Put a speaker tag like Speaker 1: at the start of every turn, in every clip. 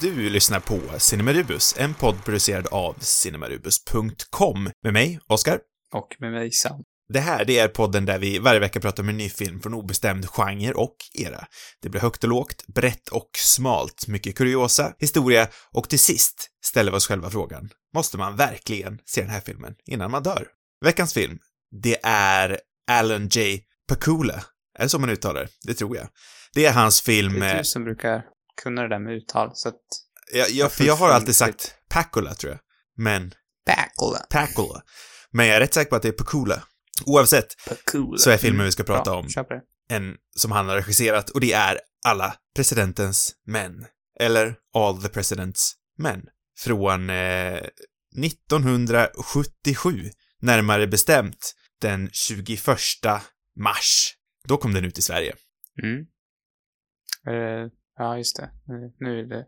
Speaker 1: Du lyssnar på Cinemarubus, en podd producerad av cinemarubus.com med mig, Oskar.
Speaker 2: Och med mig Sam.
Speaker 1: Det här, det är podden där vi varje vecka pratar om en ny film från obestämd genre och era. Det blir högt och lågt, brett och smalt, mycket kuriosa, historia och till sist ställer vi oss själva frågan, måste man verkligen se den här filmen innan man dör? Veckans film, det är Alan J. Pakula. Är det så man uttalar det? Det tror jag. Det är hans film...
Speaker 2: Det är
Speaker 1: eh,
Speaker 2: du som brukar kunna det där med uttal, så att...
Speaker 1: Jag, jag, för jag har alltid sagt Pakula, tror jag. Men,
Speaker 2: Backla.
Speaker 1: Pakula. Men jag är rätt säker på att det är Pakula. Oavsett,
Speaker 2: Cool.
Speaker 1: så är filmen vi ska prata
Speaker 2: Bra,
Speaker 1: om en som han har regisserat och det är Alla presidentens män. Eller All the President's Men. Från eh, 1977, närmare bestämt den 21 mars. Då kom den ut i Sverige.
Speaker 2: Mm. Eh, ja, just det. Nu, nu är det...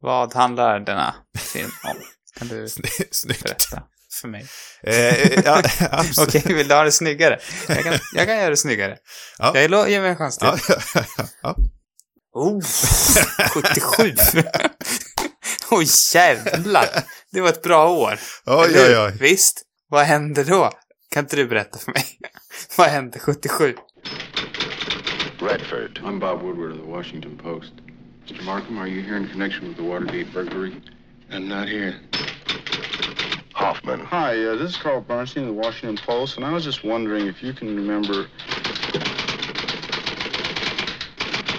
Speaker 2: Vad handlar denna film om? Kan du
Speaker 1: Sny- Snyggt.
Speaker 2: berätta för mig?
Speaker 1: Eh, ja.
Speaker 2: Okej, vill du ha det snyggare? Jag kan, jag kan göra det snyggare.
Speaker 1: Ja.
Speaker 2: Jag ger mig en chans till.
Speaker 1: Ja, ja.
Speaker 2: Oh, 77! Oj, jävlar! Det var ett bra år.
Speaker 1: Oj, oj, oj.
Speaker 2: Visst? Vad hände då? Kan inte du berätta för mig? Vad hände 77?
Speaker 3: Redford.
Speaker 4: I'm Bob Woodward of the Washington Post. Mr. Markham, are you here in connection with the Watergate burglary? I'm not here.
Speaker 3: Hoffman.
Speaker 4: Hi, uh, this is Carl Bernstein of the Washington Post, and I was just wondering if you can remember.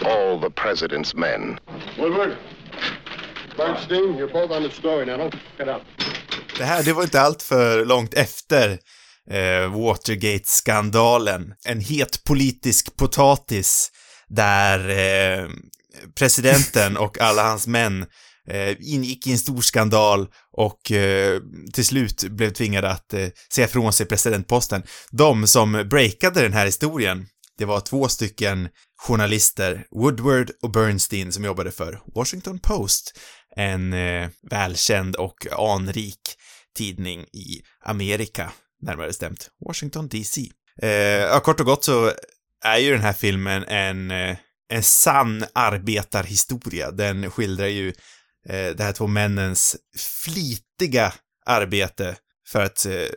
Speaker 3: All the president's men.
Speaker 5: Woodward, Bernstein, you're both on the story now. Don't get up.
Speaker 1: Det här, det var inte allt för långt efter eh, Watergate-skandalen. En het politisk potatis där eh, presidenten och alla hans män eh, ingick i en stor skandal och eh, till slut blev tvingade att eh, säga ifrån sig presidentposten. De som breakade den här historien, det var två stycken journalister, Woodward och Bernstein, som jobbade för Washington Post, en eh, välkänd och anrik tidning i Amerika, närmare bestämt Washington DC. Eh, ja, kort och gott så är ju den här filmen en, eh, en sann arbetarhistoria. Den skildrar ju eh, de här två männens flitiga arbete för att eh,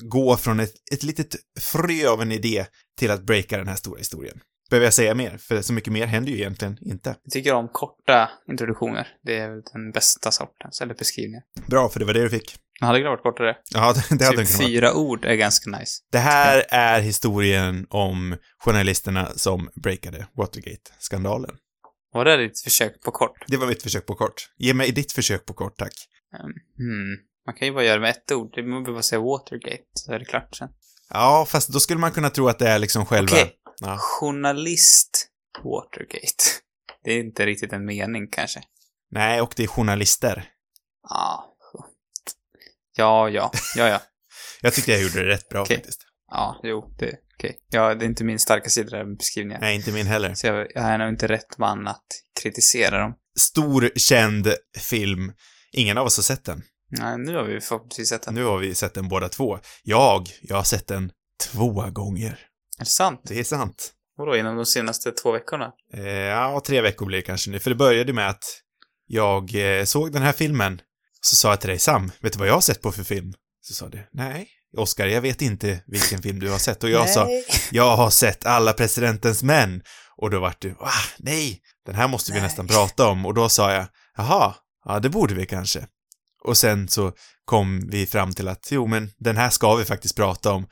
Speaker 1: gå från ett, ett litet frö av en idé till att breaka den här stora historien. Behöver jag säga mer? För så mycket mer händer ju egentligen inte.
Speaker 2: Jag tycker om korta introduktioner. Det är den bästa sortens, eller beskrivningen.
Speaker 1: Bra, för det var det du fick.
Speaker 2: Men hade det varit kortare?
Speaker 1: Ja, det, det hade
Speaker 2: Typ
Speaker 1: kunnat
Speaker 2: fyra ord är ganska nice.
Speaker 1: Det här är historien om journalisterna som breakade Watergate-skandalen.
Speaker 2: Var det ditt försök på kort?
Speaker 1: Det var mitt försök på kort. Ge mig ditt försök på kort, tack.
Speaker 2: Hmm. Man kan ju bara göra det med ett ord. Det behöver bara säga Watergate, så är det klart sen.
Speaker 1: Ja, fast då skulle man kunna tro att det är liksom själva...
Speaker 2: Okej.
Speaker 1: Ja.
Speaker 2: Journalist Watergate. Det är inte riktigt en mening kanske.
Speaker 1: Nej, och det är journalister.
Speaker 2: Ja. Ja, ja, ja, ja.
Speaker 1: Jag tyckte jag gjorde det rätt bra
Speaker 2: Okej.
Speaker 1: faktiskt.
Speaker 2: Ja, jo, det, okej. Ja, det är inte min starka sida med beskrivningen.
Speaker 1: Nej, inte min heller.
Speaker 2: Så jag, jag är nog inte rätt man att kritisera dem.
Speaker 1: Stor, känd film. Ingen av oss har sett den.
Speaker 2: Nej, nu har vi förhoppningsvis sett den.
Speaker 1: Nu har vi sett den båda två. Jag, jag har sett den två gånger.
Speaker 2: Är det sant?
Speaker 1: Det är sant.
Speaker 2: Vadå, inom de senaste två veckorna?
Speaker 1: Eh, ja, tre veckor blir det kanske nu. För det började med att jag eh, såg den här filmen. Så sa jag till dig, Sam, vet du vad jag har sett på för film? Så sa du, nej. Oskar, jag vet inte vilken film du har sett. Och jag sa, jag har sett Alla presidentens män. Och då vart du, ah, nej, den här måste vi
Speaker 2: Nej.
Speaker 1: nästan prata om. Och då sa jag, jaha, ja det borde vi kanske. Och sen så kom vi fram till att, jo men den här ska vi faktiskt prata om.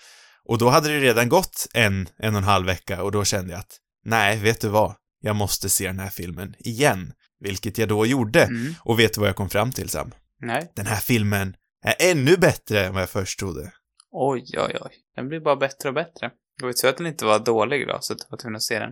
Speaker 1: Och då hade det redan gått en, en och en halv vecka och då kände jag att, nej, vet du vad? Jag måste se den här filmen igen. Vilket jag då gjorde.
Speaker 2: Mm.
Speaker 1: Och vet du vad jag kom fram till, Sam?
Speaker 2: Nej.
Speaker 1: Den här filmen är ännu bättre än vad jag först trodde.
Speaker 2: Oj, oj, oj. Den blir bara bättre och bättre. Det var ju tur att den inte var dålig då, så att jag var tvungen att se den.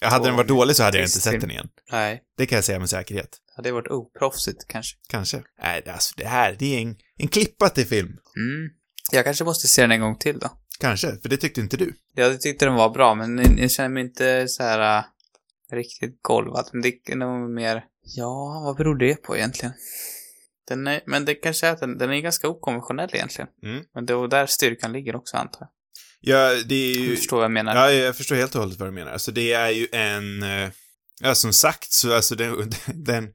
Speaker 1: Jag hade den varit dålig så hade jag inte sett den igen.
Speaker 2: Nej.
Speaker 1: Det kan jag säga med säkerhet.
Speaker 2: Det hade varit oproffsigt kanske.
Speaker 1: Kanske. Nej, det- alltså det här, det är en, en klippa till film.
Speaker 2: Mm. Jag kanske måste se den en gång till då.
Speaker 1: Kanske, för det tyckte inte du.
Speaker 2: Jag tyckte den var bra, men jag känner mig inte så här äh, riktigt golvad. Men det är nog mer... Ja, vad beror det på egentligen? Den är, men det kanske är att den, den är ganska okonventionell egentligen.
Speaker 1: Mm.
Speaker 2: Men det är där styrkan ligger också, antar jag.
Speaker 1: Ja, det är
Speaker 2: Du
Speaker 1: ju...
Speaker 2: förstår vad jag menar.
Speaker 1: Ja, jag förstår helt och hållet vad du menar. Alltså det är ju en... eh, Ja, som sagt så alltså den, den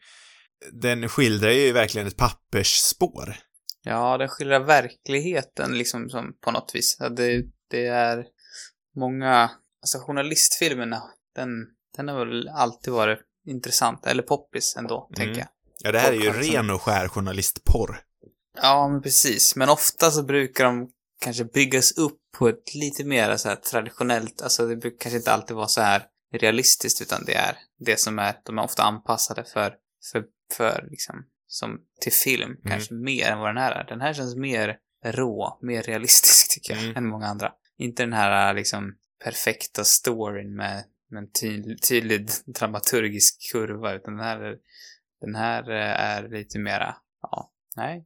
Speaker 1: den skildrar ju verkligen ett pappersspår.
Speaker 2: Ja, den skildrar verkligheten liksom som på något vis. Det, det är många, alltså journalistfilmerna, den, den har väl alltid varit intressant, eller poppis ändå,
Speaker 1: Mm.
Speaker 2: tänker jag.
Speaker 1: Ja, det här är ju
Speaker 2: liksom-
Speaker 1: ren och skär journalistporr.
Speaker 2: Ja, men precis. Men ofta så brukar de kanske byggas upp på ett lite mer så här traditionellt, alltså det brukar kanske inte alltid vara så här realistiskt, utan det är det som är, de är ofta anpassade för, för, för liksom, som till film, kanske mer än vad den här är. Den här känns mer rå, mer realistisk tycker jag,
Speaker 1: Mm.
Speaker 2: än många andra. Inte den här liksom perfekta storyn med, med en ty tydlig dramaturgisk kurva, utan den här, är- den här eh, är lite mera, ja, nej,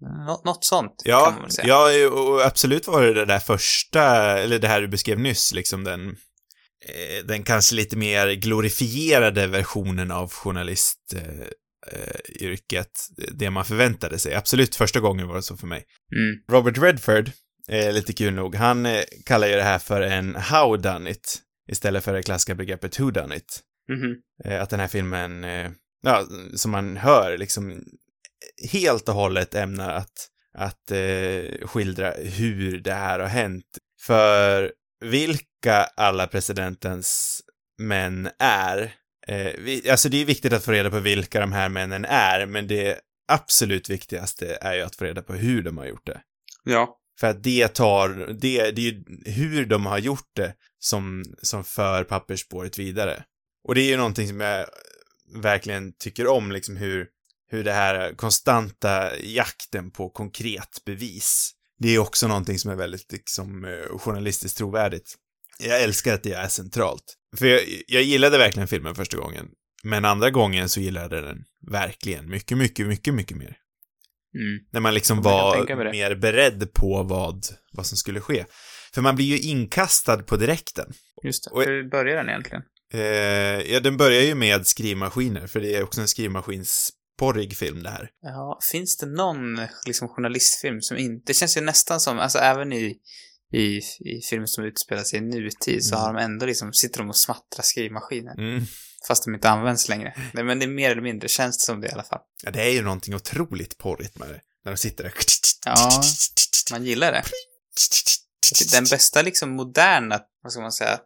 Speaker 2: Nå något sånt kan man
Speaker 1: Ja,
Speaker 2: väl säga.
Speaker 1: ja, och absolut var det det där första, eller det här du beskrev nyss, liksom den, eh, den kanske lite mer glorifierade versionen av journalistyrket, eh, yrket, det man förväntade sig. Absolut första gången var det så för mig.
Speaker 2: Mm.
Speaker 1: Robert Redford, eh, lite kul nog, han eh, kallar ju det här för en how done it istället för det klassiska begreppet who done it.
Speaker 2: Mhm.
Speaker 1: Eh, att den här filmen, eh, ja, som man hör, liksom helt och hållet ämnar att, att eh, skildra hur det här har hänt. För vilka alla presidentens män är, eh, vi, alltså det är viktigt att få reda på vilka de här männen är, men det absolut viktigaste är ju att få reda på hur de har gjort det.
Speaker 2: Ja.
Speaker 1: För att det tar, det, det är ju hur de har gjort det som, som för pappersspåret vidare. Och det är ju någonting som jag verkligen tycker om, liksom hur, hur det här konstanta jakten på konkret bevis. Det är också någonting som är väldigt liksom eh, journalistiskt trovärdigt. Jag älskar att det är centralt. För jag, jag gillade verkligen filmen första gången. Men andra gången så gillade jag den verkligen mycket, mycket, mycket, mycket mer.
Speaker 2: Mm.
Speaker 1: När man liksom var mer beredd på vad, vad som skulle ske. För man blir ju inkastad på direkten.
Speaker 2: Just det.
Speaker 1: Och-
Speaker 2: Hur börjar den egentligen?
Speaker 1: Eh, ja, den börjar ju med skrivmaskiner, för det är också en skrivmaskinsporrig film det här.
Speaker 2: Ja, finns det någon liksom journalistfilm som inte... Det känns ju nästan som, alltså även i, i, i filmer som utspelar sig i nutid så
Speaker 1: Mm.
Speaker 2: har de ändå liksom, sitter de och smattrar skrivmaskiner.
Speaker 1: Mm.
Speaker 2: Fast de inte används längre. Nej, men det är mer eller mindre, känns det som det i alla fall.
Speaker 1: Ja, det är ju någonting otroligt porrigt med det. När de sitter där.
Speaker 2: Ja. Man gillar det. Den bästa liksom moderna, vad ska man säga,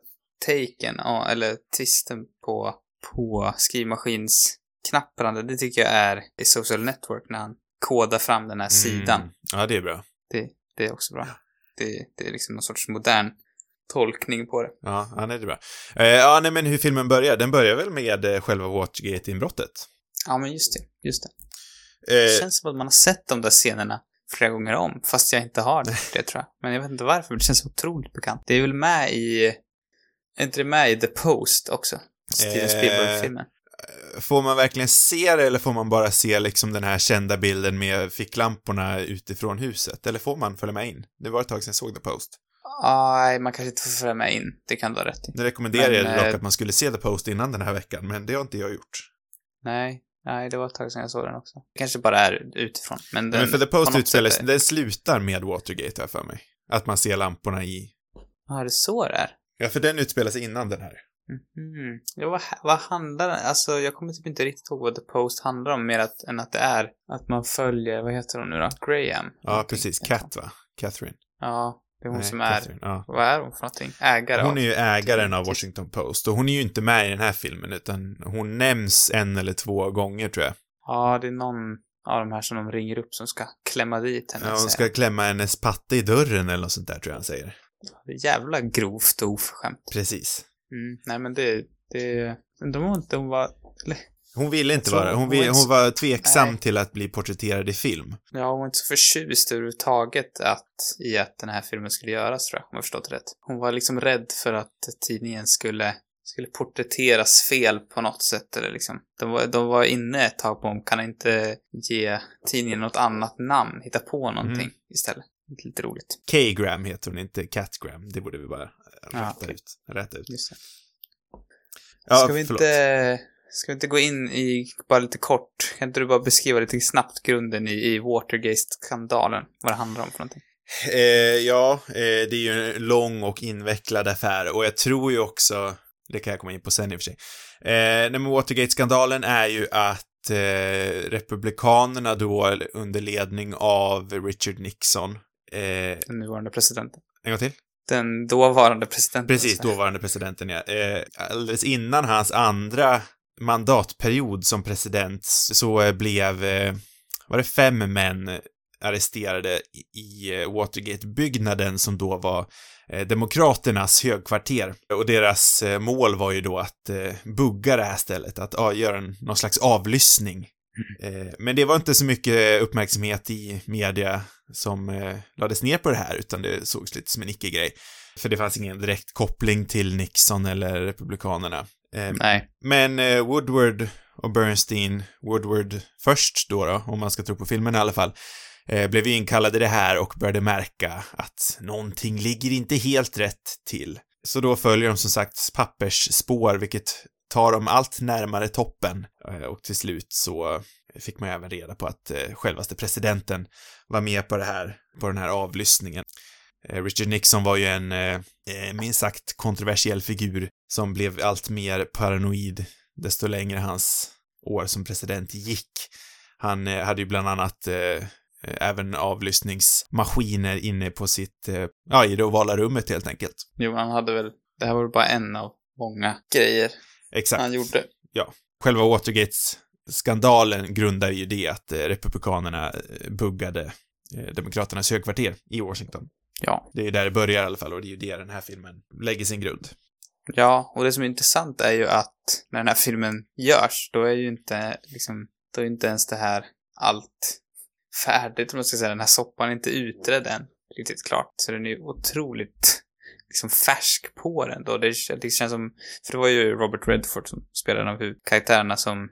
Speaker 2: taken, eller twisten på, på skrivmaskinsknapparna, det tycker jag är i Social Network när han kodar fram den här sidan.
Speaker 1: Mm. Ja, det är bra.
Speaker 2: Det, det är också bra. Det, det är liksom någon sorts modern tolkning på det.
Speaker 1: Ja, ja det är bra. Eh, ja, nej, men hur filmen börjar? Den börjar väl med eh, själva Watergate-inbrottet.
Speaker 2: Ja, men just det. Just det.
Speaker 1: Eh,
Speaker 2: Det känns som att man har sett de där scenerna flera gånger om, fast jag inte har det, det tror jag. Men jag vet inte varför, men det känns otroligt bekant. Det är väl med i... Är inte det med i The Post också? Steven
Speaker 1: Eh,
Speaker 2: Spielberg-filmen.
Speaker 1: Får man verkligen se det eller får man bara se liksom den här kända bilden med ficklamporna utifrån huset? Eller får man följa med in? Det var ett tag sedan jag såg The Post.
Speaker 2: Nej, man kanske inte får följa med in. Det kan du ha rätt i.
Speaker 1: Det rekommenderar jag
Speaker 2: Men,
Speaker 1: dock
Speaker 2: eh,
Speaker 1: att man skulle se The Post innan den här veckan, men det har inte jag gjort.
Speaker 2: Nej, nej, det var ett tag sedan jag såg den också. kanske bara är utifrån. Men, den,
Speaker 1: men för The Post utspelar
Speaker 2: sätt är-
Speaker 1: den slutar med Watergate jag för mig. Att man ser lamporna i...
Speaker 2: Ja, är det så det är?
Speaker 1: Ja, för den utspelar sig innan den här.
Speaker 2: Mhm. Ja, vad, vad handlar den? Alltså, jag kommer typ inte riktigt ihåg vad The Post handlar om, mer att, än att det är att man följer, vad heter hon nu då? Graham?
Speaker 1: Ja, precis. Cat, va? Catherine.
Speaker 2: Ja, det är hon
Speaker 1: Nej,
Speaker 2: som är,
Speaker 1: Ja.
Speaker 2: vad är hon för någonting? Ägare
Speaker 1: Hon är ju ägaren av Washington Post och hon är ju inte med i den här filmen utan hon nämns en eller två gånger tror jag.
Speaker 2: Ja, det är någon av de här som de ringer upp som ska klämma dit henne.
Speaker 1: Ja, hon ska klämma hennes patte i dörren eller något sånt där tror jag han säger.
Speaker 2: Det jävla grovt och oförskämt.
Speaker 1: Precis.
Speaker 2: Mm, nej men det, det, de var inte, de var, eller,
Speaker 1: Hon ville inte vara, hon,
Speaker 2: hon
Speaker 1: vill, hon var tveksam
Speaker 2: Nej.
Speaker 1: till att bli porträtterad i film.
Speaker 2: ja, hon var inte så förtjust överhuvudtaget att, i att den här filmen skulle göras tror jag, om jag förstått rätt. Hon var liksom rädd för att tidningen skulle, skulle porträtteras fel på något sätt eller liksom. De var, de var inne ett tag på om kan inte ge tidningen något annat namn, hitta på någonting
Speaker 1: Mm.
Speaker 2: istället. Lite roligt.
Speaker 1: K-Gram heter hon inte Cat Gram. Det borde vi bara
Speaker 2: Ja,
Speaker 1: rätta
Speaker 2: okej.
Speaker 1: ut. Rätta ut.
Speaker 2: Just det.
Speaker 1: Ja,
Speaker 2: ska vi
Speaker 1: förlåt.
Speaker 2: inte, ska vi inte gå in i, bara lite kort, kan inte du bara beskriva lite snabbt grunden i, i Watergate-skandalen? Vad det handlar om för någonting?
Speaker 1: Eh, ja, eh, det är ju en lång och invecklad affär och jag tror ju också, det kan jag komma in på sen i och för sig. Eh, nej men Watergate-skandalen är ju att att eh, Republikanerna då under ledning av Richard Nixon, eh,
Speaker 2: Den nuvarande presidenten.
Speaker 1: en gång till?
Speaker 2: Den dåvarande presidenten.
Speaker 1: Precis, dåvarande presidenten ja. Eh, alldeles innan hans andra mandatperiod som president så eh, blev, eh, var det fem män arresterade i, eh, Watergate-byggnaden som då var eh, Demokraternas högkvarter. Och deras mål var ju då att bugga det här stället, att göra en, någon slags avlyssning. Eh, men det var inte så mycket uppmärksamhet i media som eh, lades ner på det här, utan det sågs lite som en icke-grej. För det fanns ingen direkt koppling till Nixon eller Republikanerna. Eh,
Speaker 2: Nej.
Speaker 1: men Woodward och Bernstein, Woodward först då, då, om man ska tro på filmen i alla fall, blev inkallade det här och började märka att någonting ligger inte helt rätt till. Så då följer de som sagt pappersspår, vilket tar dem allt närmare toppen. Eh, och till slut så fick man även reda på att eh, självaste presidenten var med på det här, på den här avlyssningen. Eh, Richard Nixon var ju en minst sagt kontroversiell figur som blev allt mer paranoid desto längre hans år som president gick. Han hade ju bland annat även avlyssningsmaskiner inne på sitt, ja, i det ovala rummet helt enkelt.
Speaker 2: Jo, han hade väl, det här var bara en av många grejer
Speaker 1: Exakt.
Speaker 2: han gjorde.
Speaker 1: Själva Watergate-skandalen grundar ju det att eh, Republikanerna eh, buggade eh, Demokraternas högkvarter i Washington.
Speaker 2: Ja.
Speaker 1: Det är där det börjar i alla fall och det är ju det den här filmen lägger sin grund.
Speaker 2: Ja, och det som är intressant är ju att när den här filmen görs, då är ju inte liksom, då är inte ens det här allt färdigt, om man ska säga. Den här soppan är inte utredd än, riktigt klart. Så den är ju otroligt liksom färsk på den då. Det, det känns som, för det var ju Robert Redford som spelade en av huvudkaraktärerna som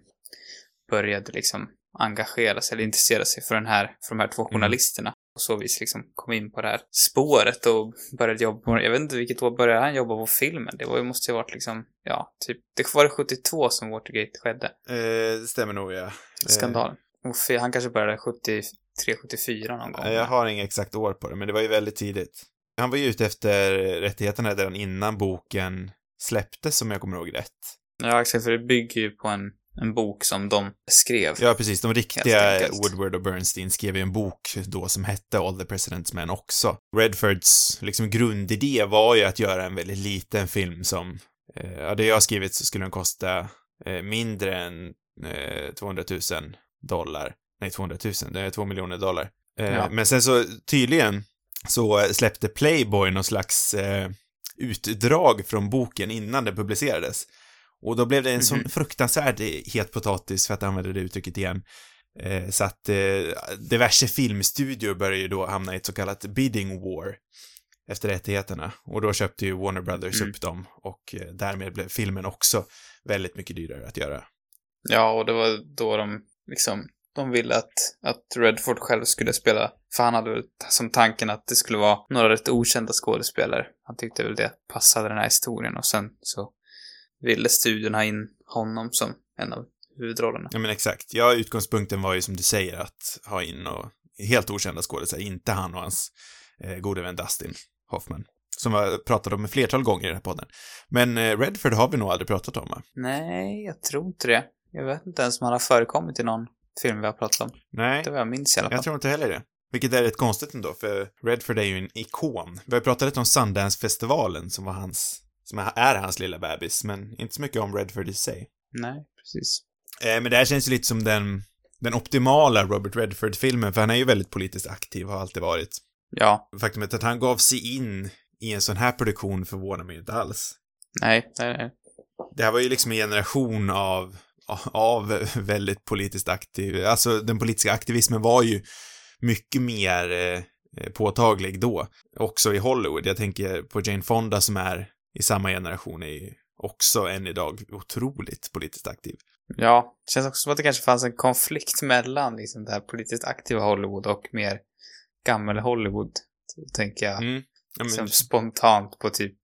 Speaker 2: började liksom engagera sig eller intressera sig för den här, för de här två journalisterna. Och så vis liksom kom in på det här spåret och började jobba på Jag vet inte vilket år började han jobba på filmen. Det var, ju- måste ju varit liksom, ja, typ, det var det 72 som Watergate skedde.
Speaker 1: Eh, det stämmer nog, ja.
Speaker 2: Skandalen. Och fe- han kanske började 73, 74 någon gång.
Speaker 1: Eh, jag har inget exakt år på det, men det var ju väldigt tidigt. Han var ju ute efter rättigheterna redan innan boken släpptes, om jag kommer ihåg rätt.
Speaker 2: Ja, exakt, för det bygger ju på en, en bok som de skrev.
Speaker 1: Ja, precis. De riktiga. Woodward och Bernstein skrev ju en bok då som hette All the President's Men också. Redfords liksom grundidé var ju att göra en väldigt liten film som, eh, ja, det jag skrivit så skulle den kosta eh, mindre än eh, 200 000 dollar. Nej, 200 000, det är 2 miljoner dollar. Eh,
Speaker 2: Ja.
Speaker 1: Men sen så tydligen så släppte Playboy någon slags eh, utdrag från boken innan den publicerades. Och då blev det en sån
Speaker 2: Mhm.
Speaker 1: fruktansvärd het potatis, för att använda det uttrycket igen. Eh, så att eh, diverse filmstudior började ju då hamna i ett så kallat bidding war efter rättigheterna. Och då köpte ju Warner Brothers
Speaker 2: Mm.
Speaker 1: upp dem och eh, därmed blev filmen också väldigt mycket dyrare att göra.
Speaker 2: Ja, och det var då de liksom, de ville att, att Redford själv skulle spela, för han hade väl som tanken att det skulle vara några rätt okända skådespelare. Han tyckte väl det passade den här historien och sen så ville studion ha in honom som en av huvudrollerna.
Speaker 1: Ja men exakt. Ja, utgångspunkten var ju som du säger att ha in och helt okända skådespelare, inte han och hans eh, gode vän Dustin Hoffman. Som vi pratat om ett flertal gånger i den här podden. Men eh, Redford har vi nog aldrig pratat om, va?
Speaker 2: Nej, jag tror inte det. Jag vet inte ens om han har förekommit i någon film vi har pratat om.
Speaker 1: Nej,
Speaker 2: Det var jag minns i alla fall.
Speaker 1: jag tror inte heller det. Vilket är rätt konstigt ändå, för Redford är ju en ikon. Vi har pratat lite om Sundance-festivalen som var hans, som är hans lilla bebis, men inte så mycket om Redford i sig.
Speaker 2: Nej, precis.
Speaker 1: Eh, men det här känns ju lite som den, den optimala Robert Redford-filmen, för han är ju väldigt politiskt aktiv, har alltid varit.
Speaker 2: Ja,
Speaker 1: Faktumet att han gav sig in i en sån här produktion förvånar mig inte alls.
Speaker 2: nej, nej, nej.
Speaker 1: Det här var ju liksom en generation av, av väldigt politiskt aktiv, alltså den politiska aktivismen var ju mycket mer eh, påtaglig då. Också i Hollywood. Jag tänker på Jane Fonda som är i samma generation är ju också än idag otroligt politiskt aktiv.
Speaker 2: Ja, det känns också som att det kanske fanns en konflikt mellan liksom det här politiskt aktiva Hollywood och mer gammel Hollywood. Tänker jag
Speaker 1: Mm. Ja, men,
Speaker 2: liksom spontant på typ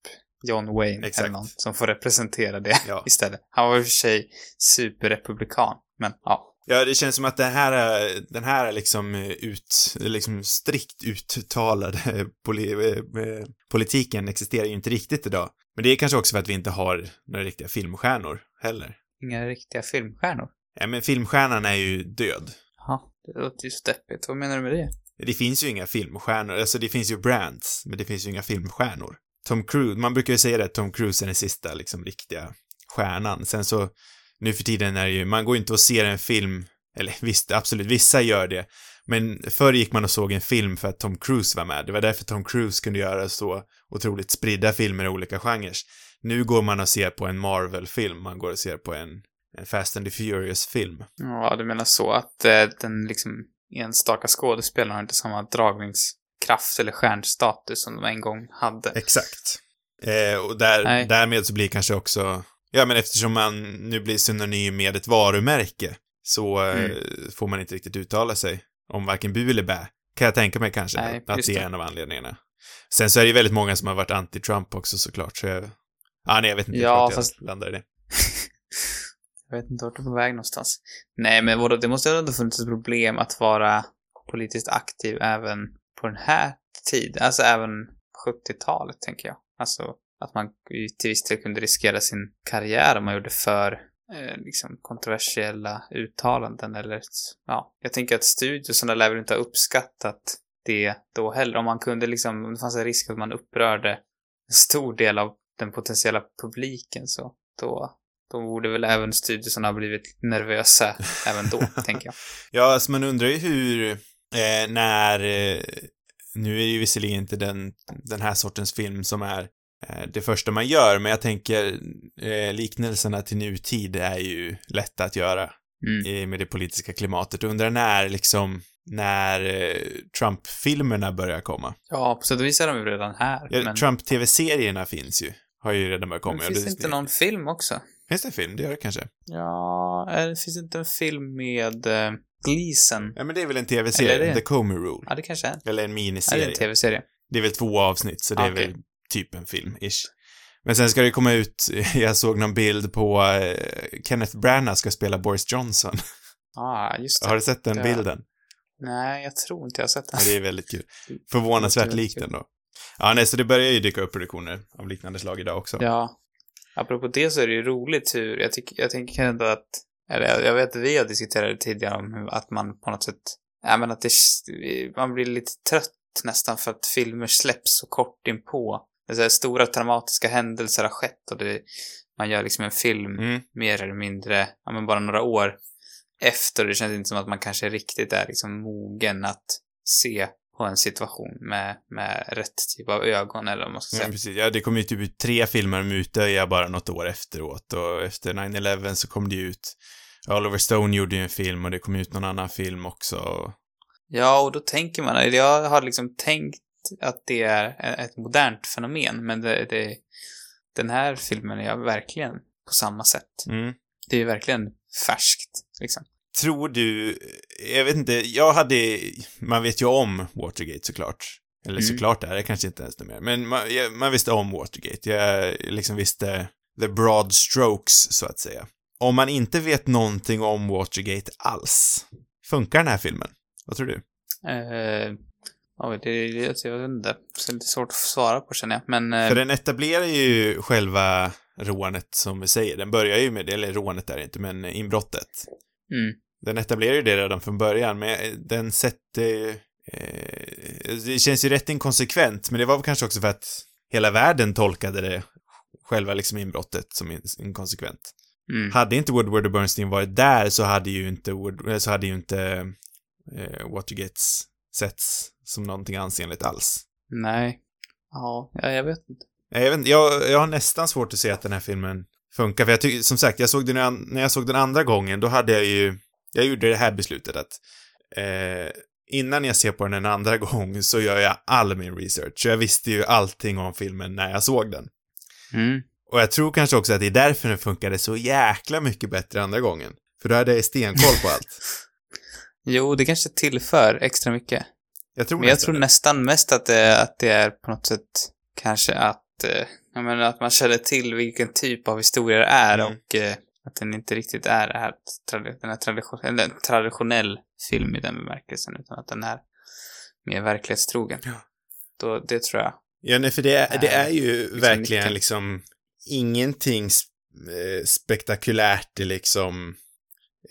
Speaker 2: John Wayne
Speaker 1: Exakt.
Speaker 2: eller någon som får representera det
Speaker 1: Ja.
Speaker 2: istället. Han var i och för sig superrepublikan, men ja.
Speaker 1: Ja, det känns som att den här, är- den här är liksom ut, liksom strikt uttalade poli, eh, eh, politiken existerar ju inte riktigt idag. Men det är kanske också för att vi inte har några riktiga filmstjärnor heller.
Speaker 2: Inga riktiga filmstjärnor.
Speaker 1: Ja, men filmstjärnan är ju död.
Speaker 2: Ja, det låter ju så deppigt. Vad menar du med det?
Speaker 1: Det finns ju inga filmstjärnor, alltså det finns ju brands, men det finns ju inga filmstjärnor. Tom Cruise, man brukar ju säga det, Tom Cruise är den sista liksom riktiga stjärnan. Sen så, nu för tiden är det ju, man går inte och ser en film, eller visst, absolut, vissa gör det, men förr gick man och såg en film för att Tom Cruise var med. Det var därför Tom Cruise kunde göra så otroligt spridda filmer i olika genrer. Nu går man och ser på en Marvel-film, man går och ser på en, en Fast and the Furious-film.
Speaker 2: Ja, du menar så att eh, den liksom enstaka skådespelaren har inte samma dragnings dragningskraft eller stjärnstatus som de en gång hade.
Speaker 1: Exakt. Eh, och där,
Speaker 2: Nej.
Speaker 1: därmed så blir kanske också, ja men eftersom man nu blir synonym med ett varumärke så eh,
Speaker 2: Mm.
Speaker 1: får man inte riktigt uttala sig om varken bu eller bä. Kan jag tänka mig kanske,
Speaker 2: Nej,
Speaker 1: att det är en av anledningarna. Sen så är det ju väldigt många som har varit anti-Trump också såklart, så jag... Ah, nej, jag vet inte
Speaker 2: Ja,
Speaker 1: jag
Speaker 2: fast-
Speaker 1: landar i det.
Speaker 2: Jag vet inte vart du är på väg någonstans. Nej, men vadå, det måste ju ändå funnits ett problem att vara politiskt aktiv även på den här tiden. Alltså även 70-talet, tänker jag. Alltså att man till viss del kunde riskera sin karriär om man gjorde för eh, liksom kontroversiella uttalanden eller ja, jag tänker att studiosarna lär väl inte ha uppskattat det då heller. Om man kunde liksom, om det fanns en risk att man upprörde en stor del av den potentiella publiken så då, då borde väl även studiosarna ha blivit nervösa även då, tänker jag.
Speaker 1: Ja, alltså man undrar ju hur, eh, när, eh, nu är det ju visserligen inte den, den här sortens film som är eh, det första man gör, men jag tänker eh, liknelserna till nutid är ju lätta att göra
Speaker 2: Mm.
Speaker 1: i, med det politiska klimatet. Undrar när liksom, när eh, Trump-filmerna börjar komma.
Speaker 2: Ja, på sätt och vis är de ju redan här.
Speaker 1: Ja,
Speaker 2: men
Speaker 1: Trump-tv-serierna finns ju, har ju redan börjat komma.
Speaker 2: men finns
Speaker 1: det-
Speaker 2: det inte någon film också?
Speaker 1: Finns det en film? Det gör det kanske.
Speaker 2: Ja, är, finns det inte en film med Gleason?
Speaker 1: Ja, men det är väl en tv-serie,
Speaker 2: är det-
Speaker 1: The Comey Rule.
Speaker 2: Ja, det kanske är.
Speaker 1: Eller en
Speaker 2: Ja,
Speaker 1: miniserie.
Speaker 2: det är en tv-serie.
Speaker 1: Det är väl två avsnitt, så det är
Speaker 2: Okej.
Speaker 1: väl typ en film-ish. Men sen ska det komma ut, jag såg någon bild på eh, Kenneth Branagh ska spela Boris Johnson.
Speaker 2: Ja, ah, just det.
Speaker 1: Har du sett den
Speaker 2: Ja.
Speaker 1: bilden?
Speaker 2: Nej, jag tror inte jag har sett den.
Speaker 1: Ja, det är väldigt kul. Förvånansvärt likt ändå. Ja, nej, så det börjar ju dyka upp produktioner av liknande slag idag också.
Speaker 2: Ja. Apropå det så är det ju roligt hur, jag, tycker, jag tänker ändå att, eller jag- vet att vi har diskuterat tidigare om att man på något sätt, ja men att det, man blir lite trött nästan för att filmer släpps så kort inpå. Det är stora dramatiska händelser har skett och det, man gör liksom en film
Speaker 1: Mm.
Speaker 2: mer eller mindre, ja men bara några år efter. Det känns inte som att man kanske riktigt är liksom mogen att se på en situation med, med rätt typ av ögon eller vad man ska
Speaker 1: Ja,
Speaker 2: säga.
Speaker 1: precis. Ja, det kom ju typ ut tre filmer om Utöja bara något år efteråt och efter 9-11 så kom det ut Oliver Stone gjorde ju en film och det kom ut någon annan film också.
Speaker 2: Ja, och då tänker man, jag har liksom tänkt att det är ett modernt fenomen, men det, det, den här filmen är verkligen på samma sätt.
Speaker 1: Mm.
Speaker 2: Det är ju verkligen färskt, liksom.
Speaker 1: Tror du, jag vet inte, jag hade, man vet ju om Watergate såklart. Eller
Speaker 2: Mm.
Speaker 1: såklart är det kanske inte ens det mer. Men man, jag, man visste om Watergate. Jag liksom visste the broad strokes, så att säga. Om man inte vet någonting om Watergate alls, funkar den här filmen? Vad tror du?
Speaker 2: Eh, ja, det, det, jag vet inte. Det är lite svårt att svara på känner jag, men... Eh,
Speaker 1: För den etablerar ju själva rånet, som vi säger. Den börjar ju med, eller rånet är det inte, men inbrottet.
Speaker 2: mm,
Speaker 1: Den etablerar ju det redan från början, men den sätter... Eh, det känns ju rätt inkonsekvent, men det var väl kanske också för att hela världen tolkade det, själva liksom inbrottet, som in- inkonsekvent.
Speaker 2: mm.
Speaker 1: Hade inte Woodward och Bernstein varit där så hade ju inte, Wood, eh, så hade ju inte eh, Watergates setts som någonting ansenligt alls.
Speaker 2: Nej. Ja, ja, jag vet inte.
Speaker 1: Jag, vet, jag, jag har nästan svårt att se att den här filmen funkar, för jag tycker, som sagt, jag såg den, när jag såg den andra gången, då hade jag ju, jag gjorde det här beslutet att eh, innan jag ser på den en andra gång så gör jag all min research, så jag visste ju allting om filmen när jag såg den.
Speaker 2: Mm.
Speaker 1: Och jag tror kanske också att det är därför den funkade så jäkla mycket bättre andra gången. För då hade jag stenkoll på allt.
Speaker 2: Jo, det kanske tillför extra mycket.
Speaker 1: Jag tror
Speaker 2: Men jag tror
Speaker 1: det.
Speaker 2: nästan mest att det, att det är på något sätt kanske att, eh, jag menar att man känner till vilken typ av historia det är
Speaker 1: Mm.
Speaker 2: och eh, att den inte riktigt är det här, den här tradition, eller traditionell film i den bemärkelsen, utan att den är mer verklighetstrogen.
Speaker 1: Ja.
Speaker 2: Då, det tror jag.
Speaker 1: Ja, nej, för det är, det är ju
Speaker 2: Liksom
Speaker 1: verkligen
Speaker 2: nyckeln.
Speaker 1: liksom ingenting eh, spektakulärt liksom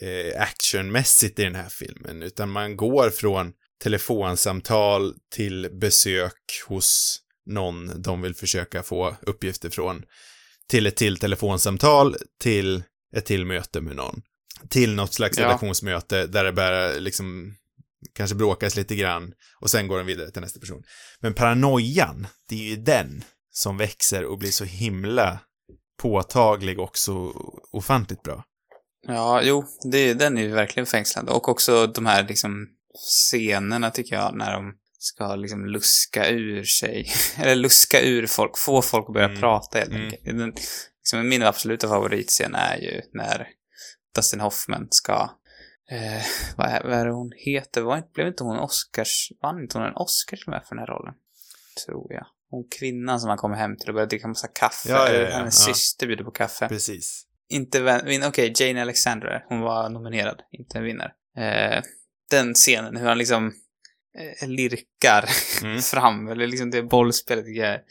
Speaker 1: eh, actionmässigt i den här filmen, utan man går från telefonsamtal till besök hos någon de vill försöka få uppgifter från, till ett till telefonsamtal, till ett till möte med någon. Till något slags
Speaker 2: Ja.
Speaker 1: redaktionsmöte där det börjar liksom kanske bråkas lite grann och sen går den vidare till nästa person. Men paranoian, det är ju den som växer och blir så himla påtaglig och så ofantligt bra.
Speaker 2: Ja, jo, det, den är ju verkligen fängslande. Och också de här liksom scenerna tycker jag, när de ska liksom luska ur sig, eller luska ur folk, få folk att börja
Speaker 1: Mm.
Speaker 2: prata helt
Speaker 1: Mm.
Speaker 2: enkelt. Den, liksom, min absoluta favoritscen är ju när Dustin Hoffman ska, eh, vad, är, vad är det hon heter? Var, inte- blev inte hon Oscars, vann inte hon en Oscar till och med för den här rollen? Tror jag. Hon kvinnan som han kommer hem till och börjar dricka massa kaffe.
Speaker 1: Ja, ja, ja,
Speaker 2: eller Hennes
Speaker 1: ja.
Speaker 2: syster bjuder på kaffe.
Speaker 1: Precis.
Speaker 2: Inte vän, vin, okej, Jane Alexander, hon var nominerad, inte en vinnare. Eh, den scenen, hur han liksom lirkar
Speaker 1: Mm.
Speaker 2: fram, eller liksom det bollspelet tycker jag är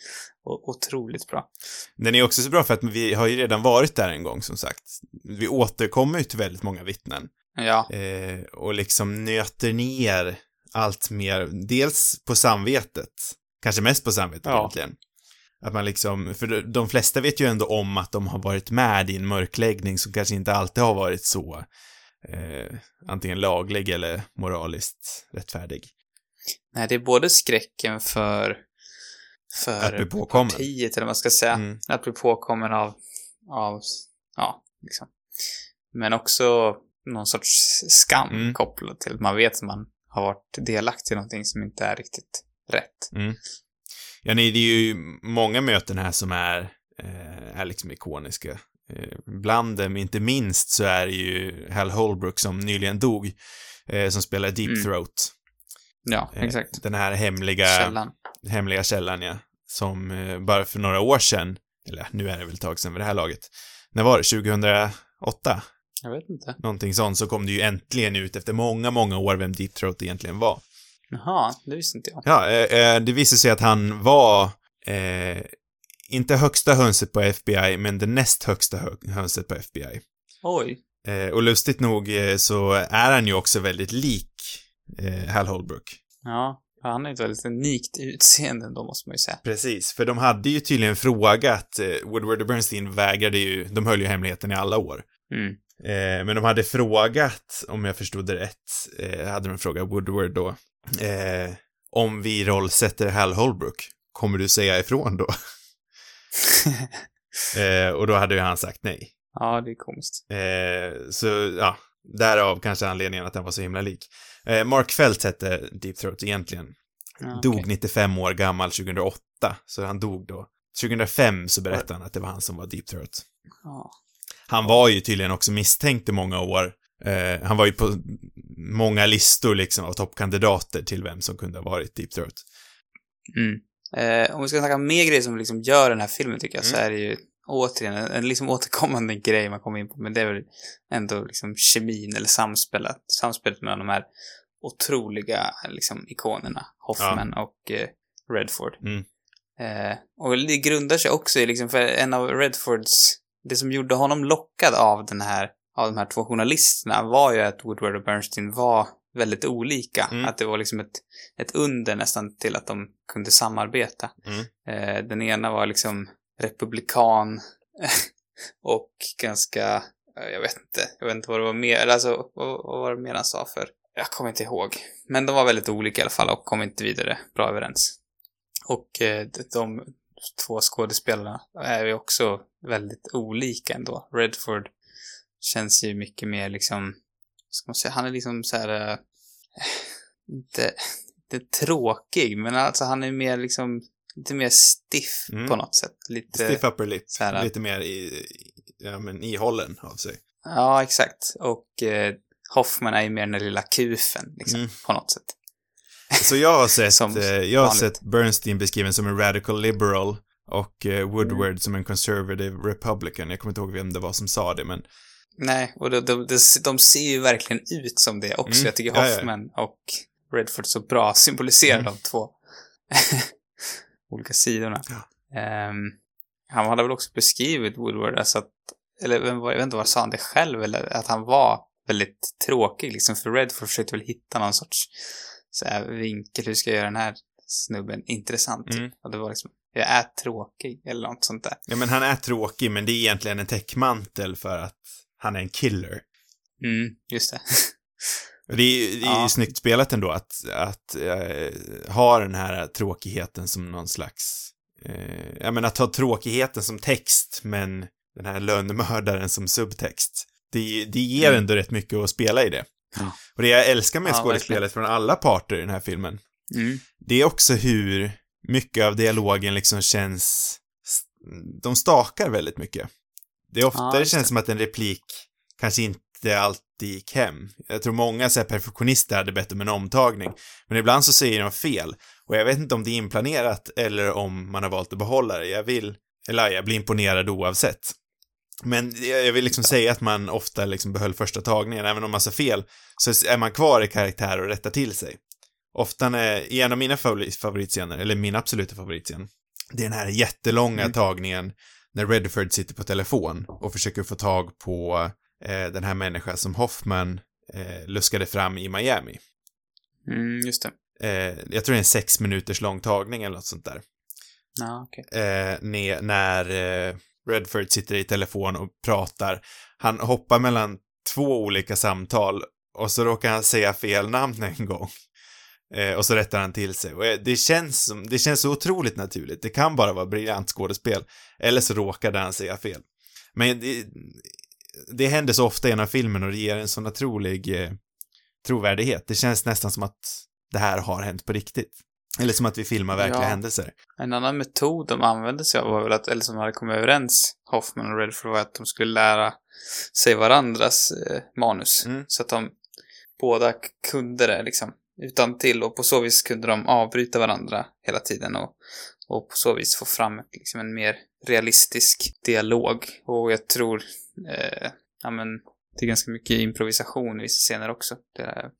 Speaker 2: otroligt bra.
Speaker 1: Den är också så bra för att vi har ju redan varit där en gång som sagt. Vi återkommer ju till väldigt många vittnen.
Speaker 2: Ja,
Speaker 1: Eh, och liksom nöter ner allt mer, dels på samvetet, kanske mest på samvetet
Speaker 2: Ja.
Speaker 1: egentligen. Att man liksom, för de- de flesta vet ju ändå om att de har varit med i en mörkläggning som kanske inte alltid har varit så eh, antingen laglig eller moraliskt rättfärdig.
Speaker 2: Nej, det är både skräcken för, för
Speaker 1: Att bli påkommen.
Speaker 2: partiet, eller vad man ska säga.
Speaker 1: Mm.
Speaker 2: Att bli påkommen av, av, ja, liksom. Men också någon sorts skam
Speaker 1: Mm.
Speaker 2: kopplat till att man vet att man har varit delaktig i någonting som inte är riktigt rätt.
Speaker 1: Ja, nej, det är ju många möten här som är, eh, är liksom ikoniska. Eh, bland dem, inte minst, så är det ju Hal Holbrook som nyligen dog, eh, som spelar Deep
Speaker 2: Mm.
Speaker 1: Throat.
Speaker 2: Ja,
Speaker 1: Eh,
Speaker 2: exakt.
Speaker 1: Den här hemliga
Speaker 2: Källan.
Speaker 1: hemliga källan, ja. Som eh, bara för några år sedan, eller nu är det väl ett tag sedan vid det här laget. När var det? 2008?
Speaker 2: Jag vet inte.
Speaker 1: Någonting sånt, så kom det ju äntligen ut efter många, många år vem Deep Throat egentligen var.
Speaker 2: Jaha, det visste inte jag.
Speaker 1: Ja, eh, det visade sig att han var, eh, inte högsta hönset på FBI, men det näst högsta hö- hönset på FBI.
Speaker 2: Oj.
Speaker 1: Eh, och lustigt nog så är han ju också väldigt lik eh, Hal Holbrook.
Speaker 2: Ja, han har ett väldigt unikt utseende då, måste man ju säga.
Speaker 1: Precis, för de hade ju tydligen frågat, eh, Woodward och Bernstein vägrade ju, de höll ju hemligheten i alla år.
Speaker 2: Mm.
Speaker 1: Eh, men de hade frågat, om jag förstod det rätt, eh, hade de frågat Woodward då, eh, om vi rollsätter Hal Holbrook, kommer du säga ifrån då? eh, och då hade ju han sagt nej.
Speaker 2: ja, det är komiskt.
Speaker 1: Eh, så, ja, därav kanske anledningen att han var så himla lik. Eh, Mark Felt hette Deep Throat egentligen.
Speaker 2: Ja,
Speaker 1: Dog
Speaker 2: okej.
Speaker 1: 95 år gammal 2008, så han dog då. 2005 så berättade han att det var han som var Deep Throat. Han var ju tydligen också misstänkt i många år. Eh, han var ju på många listor liksom av toppkandidater till vem som kunde ha varit Deep Throat.
Speaker 2: Mm. Eh, om vi ska snacka mer grejer som liksom gör den här filmen, tycker jag, så
Speaker 1: Mm.
Speaker 2: är det ju återigen en, en liksom återkommande grej man kommer in på, men det är väl ändå liksom kemin eller samspelet, samspelet mellan de här otroliga liksom ikonerna, Hoffman och eh, Redford.
Speaker 1: Mm.
Speaker 2: Eh, och det grundar sig också i liksom, för en av Redfords, det som gjorde honom lockad av den här, av de här två journalisterna var ju att Woodward och Bernstein var väldigt olika.
Speaker 1: Mm.
Speaker 2: Att det var liksom ett, ett under nästan till att de kunde samarbeta.
Speaker 1: Mm.
Speaker 2: Eh, den ena var liksom republikan och ganska, eh, jag vet inte, jag vet inte vad det var mer, eller alltså vad, vad var det mer han sa för? Jag kommer inte ihåg. Men de var väldigt olika i alla fall och kom inte vidare bra överens. Och eh, de, två skådespelarna är ju också väldigt olika ändå. Redford känns ju mycket mer liksom, vad ska man säga, han är liksom så här, eh, inte, inte tråkig, men alltså han är mer liksom, lite mer stiff
Speaker 1: Mm.
Speaker 2: på något sätt. Lite,
Speaker 1: Stiff upper lip.
Speaker 2: här-
Speaker 1: Lite mer i, ja men ihållen av sig.
Speaker 2: Ja, exakt. Och eh, Hoffman är ju mer den där lilla kufen, liksom,
Speaker 1: Mm.
Speaker 2: på något sätt.
Speaker 1: Så jag har sett,
Speaker 2: Som
Speaker 1: eh, jag har
Speaker 2: vanligt.
Speaker 1: sett Bernstein beskriven som en radical liberal och eh, Woodward
Speaker 2: Mm.
Speaker 1: som en conservative republican. Jag kommer inte ihåg vem det var som sa det, men
Speaker 2: Nej, och de, de, de, de ser ju verkligen ut som det också.
Speaker 1: Mm.
Speaker 2: Jag tycker
Speaker 1: Ja, ja.
Speaker 2: Hoffman och Redford så bra symboliserar
Speaker 1: Mm.
Speaker 2: de två olika sidorna.
Speaker 1: Ja.
Speaker 2: Ehm, han hade väl också beskrivit Woodward, alltså att, eller jag vet inte vad sa han det själv, eller att han var väldigt tråkig liksom, för Redford försökte väl hitta någon sorts så här, vinkel, hur ska jag göra den här snubben intressant?
Speaker 1: Mm.
Speaker 2: Och det var liksom, jag är tråkig, eller något sånt där.
Speaker 1: Ja, men han är tråkig, men det är egentligen en täckmantel för att han är en killer.
Speaker 2: Mm, just det.
Speaker 1: Det är, det är
Speaker 2: Ja.
Speaker 1: snyggt spelat ändå att, att eh, ha den här tråkigheten som någon slags, eh, jag menar att ha tråkigheten som text, men den här lönnmördaren som subtext. Det, det ger
Speaker 2: Mm.
Speaker 1: ändå rätt mycket att spela i det.
Speaker 2: Ja.
Speaker 1: Och det jag älskar med
Speaker 2: Ja,
Speaker 1: skådespelet från alla parter i den här filmen,
Speaker 2: Mm.
Speaker 1: det är också hur mycket av dialogen liksom känns, de stakar väldigt mycket. Det är ofta
Speaker 2: Ja,
Speaker 1: det känns som att en replik kanske inte alltid gick hem. Jag tror många så här perfektionister hade bett om en omtagning, men ibland så säger de fel. Och jag vet inte om det är inplanerat eller om man har valt att behålla det. Jag vill, eller jag blir imponerad oavsett. Men jag vill liksom säga att man ofta liksom behöll första tagningen, även om man sa fel, så är man kvar i karaktär och rättar till sig. Ofta när, i en av mina favorit, favoritscener, eller min absoluta favoritscen, det är den här jättelånga
Speaker 2: Mm.
Speaker 1: tagningen när Redford sitter på telefon och försöker få tag på den här människan som Hoffman eh, luskade fram i Miami.
Speaker 2: Mm, just det.
Speaker 1: Eh, jag tror det är en sex minuters lång tagning eller något sånt där.
Speaker 2: Ja, okej.
Speaker 1: Eh, ne- när eh, Redford sitter i telefon och pratar. Han hoppar mellan två olika samtal och så råkar han säga fel namn en gång. Eh, och så rättar han till sig. Och eh, det känns, som, det känns så otroligt naturligt. Det kan bara vara briljant skådespel. Eller så råkade han säga fel. Men det, det händer så ofta genom filmen och det ger en sån otrolig eh, trovärdighet. Det känns nästan som att det här har hänt på riktigt. Eller som att vi filmar verkliga
Speaker 2: Ja.
Speaker 1: händelser.
Speaker 2: En annan metod de använde sig av var väl att, eller som hade kommit överens, Hoffman och Redford, var att de skulle lära sig varandras eh, manus.
Speaker 1: Mm.
Speaker 2: Så att de båda kunde det liksom utan till och på så vis kunde de avbryta varandra hela tiden och, och på så vis få fram liksom en mer realistisk dialog. Och jag tror, eh, ja men, det är ganska mycket improvisation i vissa scener också. Det jag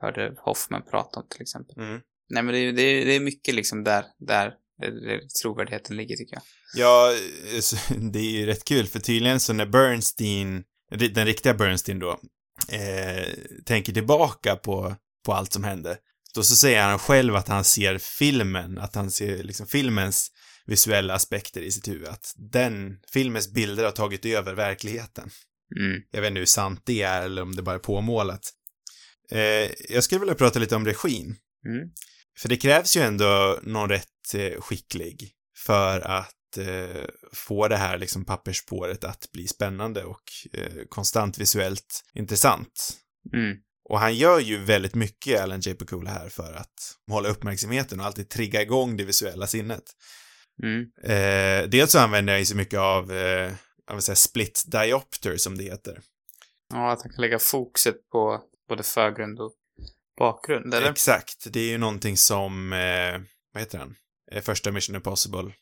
Speaker 2: hörde Hoffman prata om till exempel.
Speaker 1: Mm.
Speaker 2: Nej men det är, det är, det är mycket liksom där, där trovärdigheten ligger tycker jag.
Speaker 1: Ja, det är ju rätt kul för tydligen så när Bernstein, den riktiga Bernstein då, eh, tänker tillbaka på, på allt som hände, då så säger han själv att han ser filmen, att han ser liksom filmens visuella aspekter i sitt huvud, att den filmens bilder har tagit över verkligheten.
Speaker 2: Mm.
Speaker 1: Jag vet inte hur sant det är eller om det bara är påmålat. Eh, jag skulle vilja prata lite om regin.
Speaker 2: Mm.
Speaker 1: För det krävs ju ändå någon rätt eh, skicklig för att eh, få det här liksom pappersspåret att bli spännande och eh, konstant visuellt intressant.
Speaker 2: Mm.
Speaker 1: Och han gör ju väldigt mycket, Alan J. Pakula här, för att hålla uppmärksamheten och alltid trigga igång det visuella sinnet.
Speaker 2: Mm.
Speaker 1: Eh, dels så använder jag ju så mycket av, eh, jag vill säga split diopter som det heter.
Speaker 2: Ja, att han kan lägga fokuset på både förgrund och bakgrund, eller?
Speaker 1: Exakt, det är ju någonting som, eh, vad heter han? Eh, första Mission Impossible,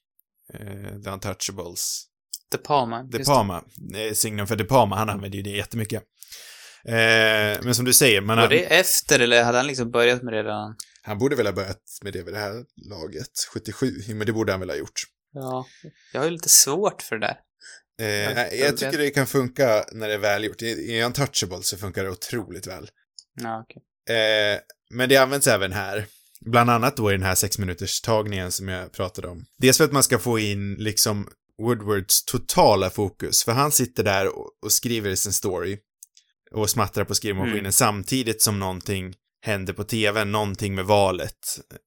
Speaker 1: eh, The Untouchables,
Speaker 2: De Palma.
Speaker 1: De Palma, eh, signum för De Palma, han använder ju det jättemycket. Eh, men som du säger, man.
Speaker 2: Var det efter, eller hade han liksom börjat med det redan?
Speaker 1: han borde väl ha börjat med det vid det här laget, 77, men det borde han väl ha gjort.
Speaker 2: Ja. Jag har ju lite svårt för det där.
Speaker 1: Eh,
Speaker 2: jag
Speaker 1: jag tycker det kan funka när det är välgjort. I, Untouchables så funkar det otroligt väl.
Speaker 2: Ja, okej.
Speaker 1: Eh, men det används även här. Bland annat då i den här sex minuters tagningen som jag pratade om. Dels för att man ska få in liksom Woodwards totala fokus, för han sitter där och, och skriver sin story och smattrar på skrivmaskinen
Speaker 2: Mm.
Speaker 1: samtidigt som någonting händer på tvn, någonting med valet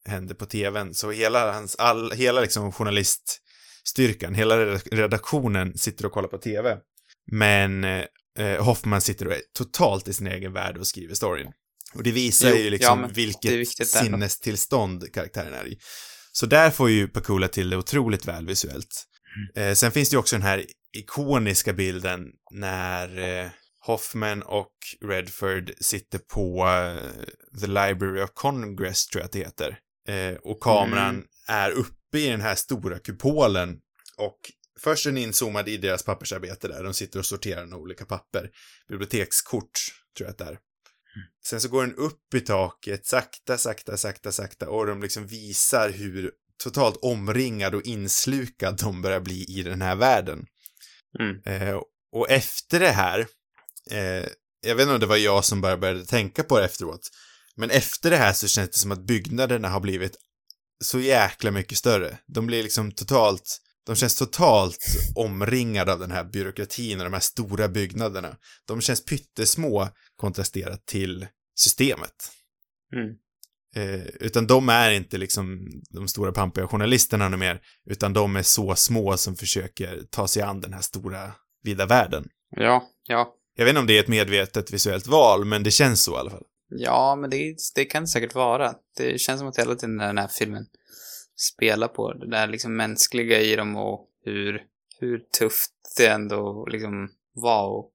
Speaker 1: händer på tvn. Så hela hans, all, hela liksom journaliststyrkan, hela redak- redaktionen sitter och kollar på tv. Men eh, Hoffman sitter och är totalt i sin egen värld och skriver storyn. Och det visar
Speaker 2: Jo,
Speaker 1: ju
Speaker 2: ja,
Speaker 1: liksom
Speaker 2: är
Speaker 1: vilket sinnestillstånd karaktären är i. Så där får ju Pakula till det otroligt väl visuellt.
Speaker 2: Mm.
Speaker 1: Eh, sen finns det ju också den här ikoniska bilden när eh, Hoffman och Redford sitter på eh, The Library of Congress, tror jag att det heter. Eh, och kameran
Speaker 2: Mm.
Speaker 1: är uppe i den här stora kupolen och först är den inzoomad i deras pappersarbete där. De sitter och sorterar några olika papper. Bibliotekskort, tror jag att det är. Sen så går den upp i taket, sakta, sakta, sakta, sakta och de liksom visar hur totalt omringad och inslukad de börjar bli i den här världen.
Speaker 2: Mm.
Speaker 1: Eh, och efter det här, eh, jag vet inte om det var jag som bara började tänka på det efteråt, men efter det här så känns det som att byggnaderna har blivit så jäkla mycket större. De blir liksom totalt, de känns totalt omringade av den här byråkratin och de här stora byggnaderna. De känns pyttesmå kontrasterat till systemet.
Speaker 2: Mm.
Speaker 1: Eh, utan de är inte liksom de stora pampiga journalisterna mer, utan de är så små som försöker ta sig an den här stora, vida världen.
Speaker 2: Ja, ja.
Speaker 1: Jag vet inte om det är ett medvetet visuellt val, men det känns så i alla fall.
Speaker 2: Ja, men det, det kan det säkert vara. Det känns som att hela tiden den här filmen spelar på det där liksom mänskliga i dem och hur, hur tufft det ändå liksom var att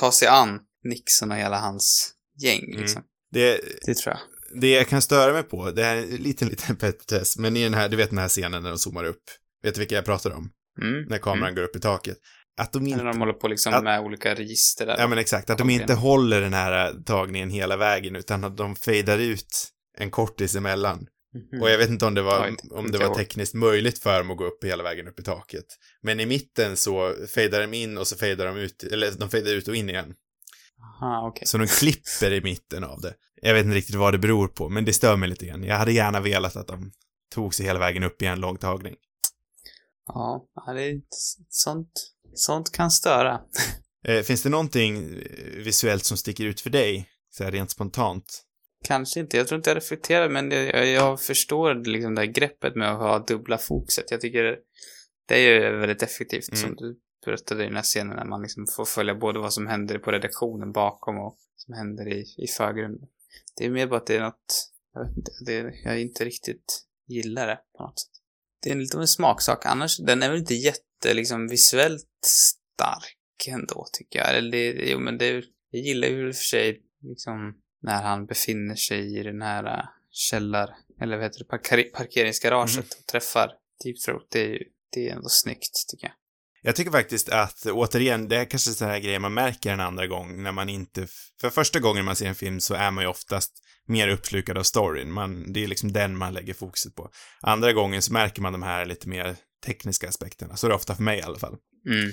Speaker 2: ta sig an Nixon och hela hans gäng liksom.
Speaker 1: Det,
Speaker 2: Det tror jag.
Speaker 1: det jag kan störa mig på, det är en liten, liten petitess, men i den här, du vet den här scenen när de zoomar upp. Vet du vilka jag pratar om?
Speaker 2: Mm.
Speaker 1: När kameran går upp i taket. Att de
Speaker 2: När
Speaker 1: inte,
Speaker 2: de håller på liksom
Speaker 1: Att-
Speaker 2: med olika register där.
Speaker 1: ja men exakt, att de inte håller den här tagningen hela vägen, utan att de fejdar ut en kortis emellan.
Speaker 2: Mhm.
Speaker 1: Och jag vet inte om det var, om det var tekniskt möjligt för dem att gå upp hela vägen upp i taket. Men i mitten så fejdar de in och så fejdar de ut, eller de fejdar ut och in igen.
Speaker 2: Aha, okej.
Speaker 1: Så de klipper i mitten av det. Jag vet inte riktigt vad det beror på, men det stör mig lite grann. Jag hade gärna velat att de tog sig hela vägen upp i en lång tagning.
Speaker 2: Ja, det är sånt, sånt kan störa.
Speaker 1: Eh, finns det någonting eh, visuellt som sticker ut för dig? Så här rent spontant?
Speaker 2: Kanske inte, jag tror inte jag reflekterar, men jag, jag, förstår liksom det här greppet med att ha dubbla fokuset. Jag tycker det är ju väldigt effektivt,
Speaker 1: Mm.
Speaker 2: som du berättade i den här scenen, när man liksom får följa både vad som händer på redaktionen bakom och vad som händer i, i förgrunden. Det är mer bara att det är något, jag vet inte, det, jag inte riktigt gillar det på något sätt. Det är lite av en smaksak, annars, den är väl inte jätte, liksom visuellt stark ändå, tycker jag. Eller det, jo men det, jag gillar ju i och för sig, liksom, när han befinner sig i den här äh, källar, eller vad heter det, parkeri- parkeringsgaraget och träffar Deep Throat. Det är ju, det är ändå snyggt, tycker jag.
Speaker 1: Jag tycker faktiskt att, återigen, det är kanske sådana här grejer man märker en andra gång när man inte... För första gången man ser en film så är man ju oftast mer uppslukad av storyn. Man, det är liksom den man lägger fokuset på. Andra gången så märker man de här lite mer tekniska aspekterna. Så är det ofta för mig i alla fall.
Speaker 2: Mm.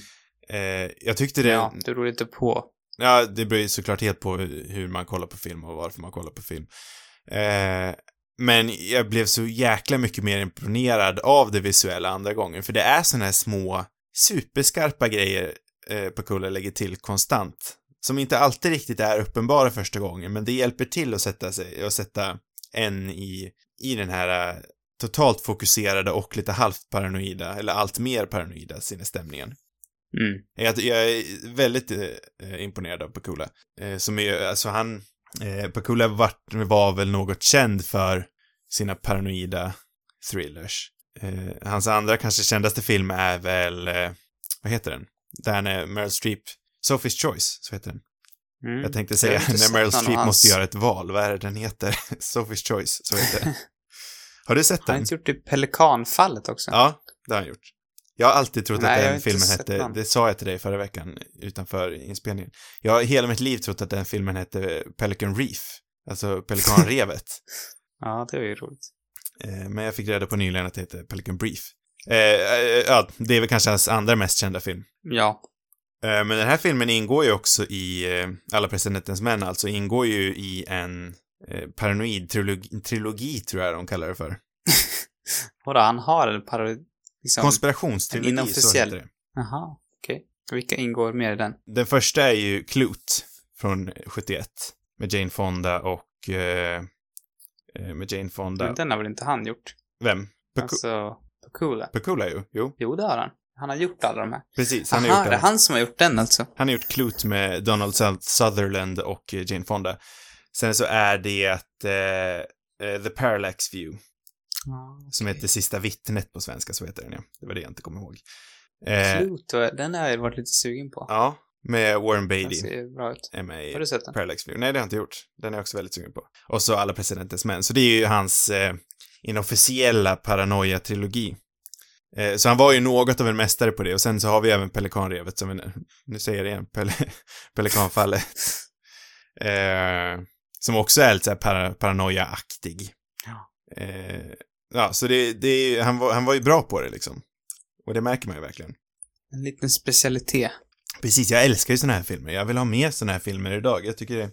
Speaker 1: Eh, jag tyckte det...
Speaker 2: Ja, det beror lite på.
Speaker 1: Ja, det beror ju såklart helt på hur man kollar på film och varför man kollar på film. Eh, men jag blev så jäkla mycket mer imponerad av det visuella andra gången, för det är såna här små, superskarpa grejer eh, Pakula lägger till konstant. Som inte alltid riktigt är uppenbara första gången, men det hjälper till att sätta sig, att sätta en i, i den här eh, totalt fokuserade och lite halvt paranoida, eller allt mer paranoida sinnesstämningen.
Speaker 2: Mm.
Speaker 1: Jag, jag är väldigt eh, imponerad av Pakula. Eh, som är, alltså han, eh, Pakula var, var väl något känd för sina paranoida thrillers. Eh, hans andra kanske kändaste film är väl, eh, vad heter den? Där när Meryl Streep, Sophie's Choice, så heter den.
Speaker 2: Mm.
Speaker 1: Jag tänkte
Speaker 2: Jag
Speaker 1: säga,
Speaker 2: inte
Speaker 1: när Meryl
Speaker 2: någon
Speaker 1: Streep
Speaker 2: hans-
Speaker 1: måste göra ett val, vad är det den heter? Sophie's Choice, så heter den. Har du sett
Speaker 2: Har han
Speaker 1: den?
Speaker 2: inte gjort det i Pelikanfallet också?
Speaker 1: Ja, det har han gjort. Jag har alltid trott
Speaker 2: Nej, jag
Speaker 1: att den filmen hette,
Speaker 2: den.
Speaker 1: det sa jag till dig förra veckan utanför inspelningen. Jag har hela mitt liv trott att den filmen hette Pelican Reef, alltså Pelikanrevet.
Speaker 2: Ja, det var ju roligt.
Speaker 1: Eh, Men jag fick reda på nyligen att det heter Pelican Brief. Eh, eh, ja, det är väl kanske hans andra mest kända film.
Speaker 2: Ja.
Speaker 1: Eh, Men den här filmen ingår ju också i eh, Alla presidentens män, alltså ingår ju i en eh, paranoid trilogi, trilogi, tror jag de kallar det för.
Speaker 2: Vadå, han har en parodi... Liksom...
Speaker 1: Konspirationstrilogi, så
Speaker 2: Inofficiell.
Speaker 1: heter det.
Speaker 2: Jaha, okej. Vilka ingår mer i den?
Speaker 1: Den första är ju Clute från 71 med Jane Fonda och eh, med Jane Fonda.
Speaker 2: Men den har väl inte han gjort?
Speaker 1: Vem? Pacu-
Speaker 2: Alltså, Pakula.
Speaker 1: Pakula ju. Jo,
Speaker 2: Jo, det har han. Han har gjort alla de här.
Speaker 1: precis. Han
Speaker 2: Aha,
Speaker 1: har gjort
Speaker 2: det är
Speaker 1: den.
Speaker 2: han som har gjort den alltså?
Speaker 1: Han har gjort Clute med Donald Su- Sutherland och eh, Jane Fonda. Sen så är det eh, eh, The Parallax View,
Speaker 2: Ja,
Speaker 1: som heter Sista vittnet på svenska, så heter den ja. Det var det jag inte kommer ihåg. Eh,
Speaker 2: Pluto, den har jag varit lite sugen på.
Speaker 1: ja, med Warren
Speaker 2: Den
Speaker 1: Beatty
Speaker 2: ser bra ut.
Speaker 1: är med i
Speaker 2: Har du sett den?
Speaker 1: Parallax View. Nej, det har jag inte gjort. Den är jag också väldigt sugen på. Och så Alla presidentens män. Så det är ju hans eh, inofficiella paranoia-trilogi. Eh, så han var ju något av en mästare på det. Och sen så har vi även Pelikanrevet som en, nu säger jag det igen, Pel Pelikanfallet. Eh, som också är lite para, paranoia-aktig.
Speaker 2: Ja.
Speaker 1: Eh, ja, så det, det han var, han var ju bra på det liksom. Och det märker man ju verkligen.
Speaker 2: En liten specialitet.
Speaker 1: Precis, jag älskar ju såna här filmer. Jag vill ha mer såna här filmer idag. Jag tycker det,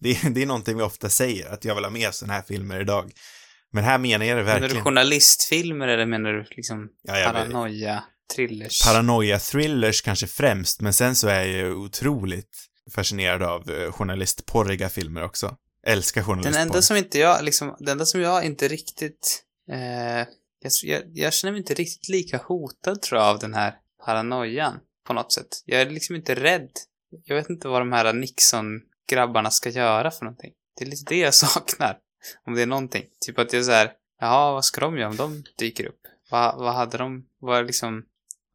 Speaker 1: det, det är någonting vi ofta säger, att jag vill ha mer såna här filmer idag. Men här menar jag det
Speaker 2: Menar du
Speaker 1: verkligen.
Speaker 2: journalistfilmer eller menar du liksom
Speaker 1: Ja, jag vet.
Speaker 2: paranoia, thrillers?
Speaker 1: Kanske främst, men sen så är jag ju otroligt fascinerad av eh, journalistporriga filmer också. Älskar
Speaker 2: Den
Speaker 1: journalistporr.
Speaker 2: enda som inte jag, liksom, den enda som jag inte riktigt, eh, jag, jag, jag känner mig inte riktigt lika hotad tror jag av den här paranoian på något sätt. Jag är liksom inte rädd. Jag vet inte vad de här Nixon-grabbarna ska göra för någonting. Det är lite det jag saknar. Om det är någonting. Typ att jag så här, jaha, vad ska de göra om de dyker upp? Vad, vad hade de, vad liksom,